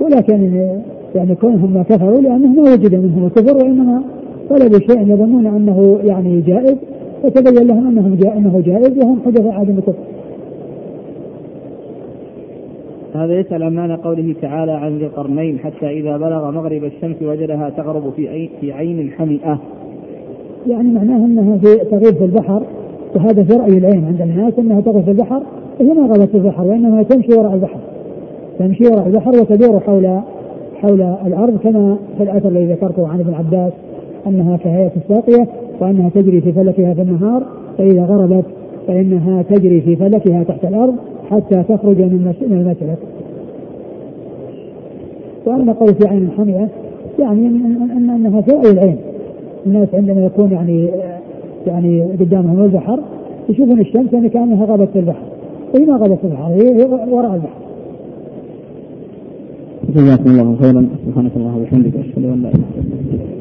ولكن يعني كونهم ما كفروا لأنه ما وجد منهم الكفر وإنما طلبوا شيئا يظنون أنه يعني جائز فتبين لهم أنه جائز وهم حدث عدم الكفر. هذا يسأل عن معنى قوله تعالى عن ذي القرنين حتى إذا بلغ مغرب الشمس وجدها تغرب في في عين حمئة. يعني معناه أنها في تغيب في البحر وهذا في رأي العين عند الناس أنها تغيب في البحر هي ما غابت في البحر وإنما تمشي وراء البحر. تمشي وراء البحر وتدور حول حول الأرض كما في الأثر الذي ذكرته عن ابن عباس أنها كهيئة الساقية وأنها تجري في فلكها في النهار فإذا غربت فإنها تجري في فلكها تحت الأرض حتى تخرج من المشرق وأما قول في عين حمية يعني أن أنها في رأي العين. الناس عندما يكون يعني يعني قدامهم البحر يشوفون الشمس يعني كأنها غابت في البحر. وهي ما غابت في البحر هي وراء البحر. جزاكم الله خيرا. سبحانك اللهم وبحمدك أشهد أن لا إله إلا أنت.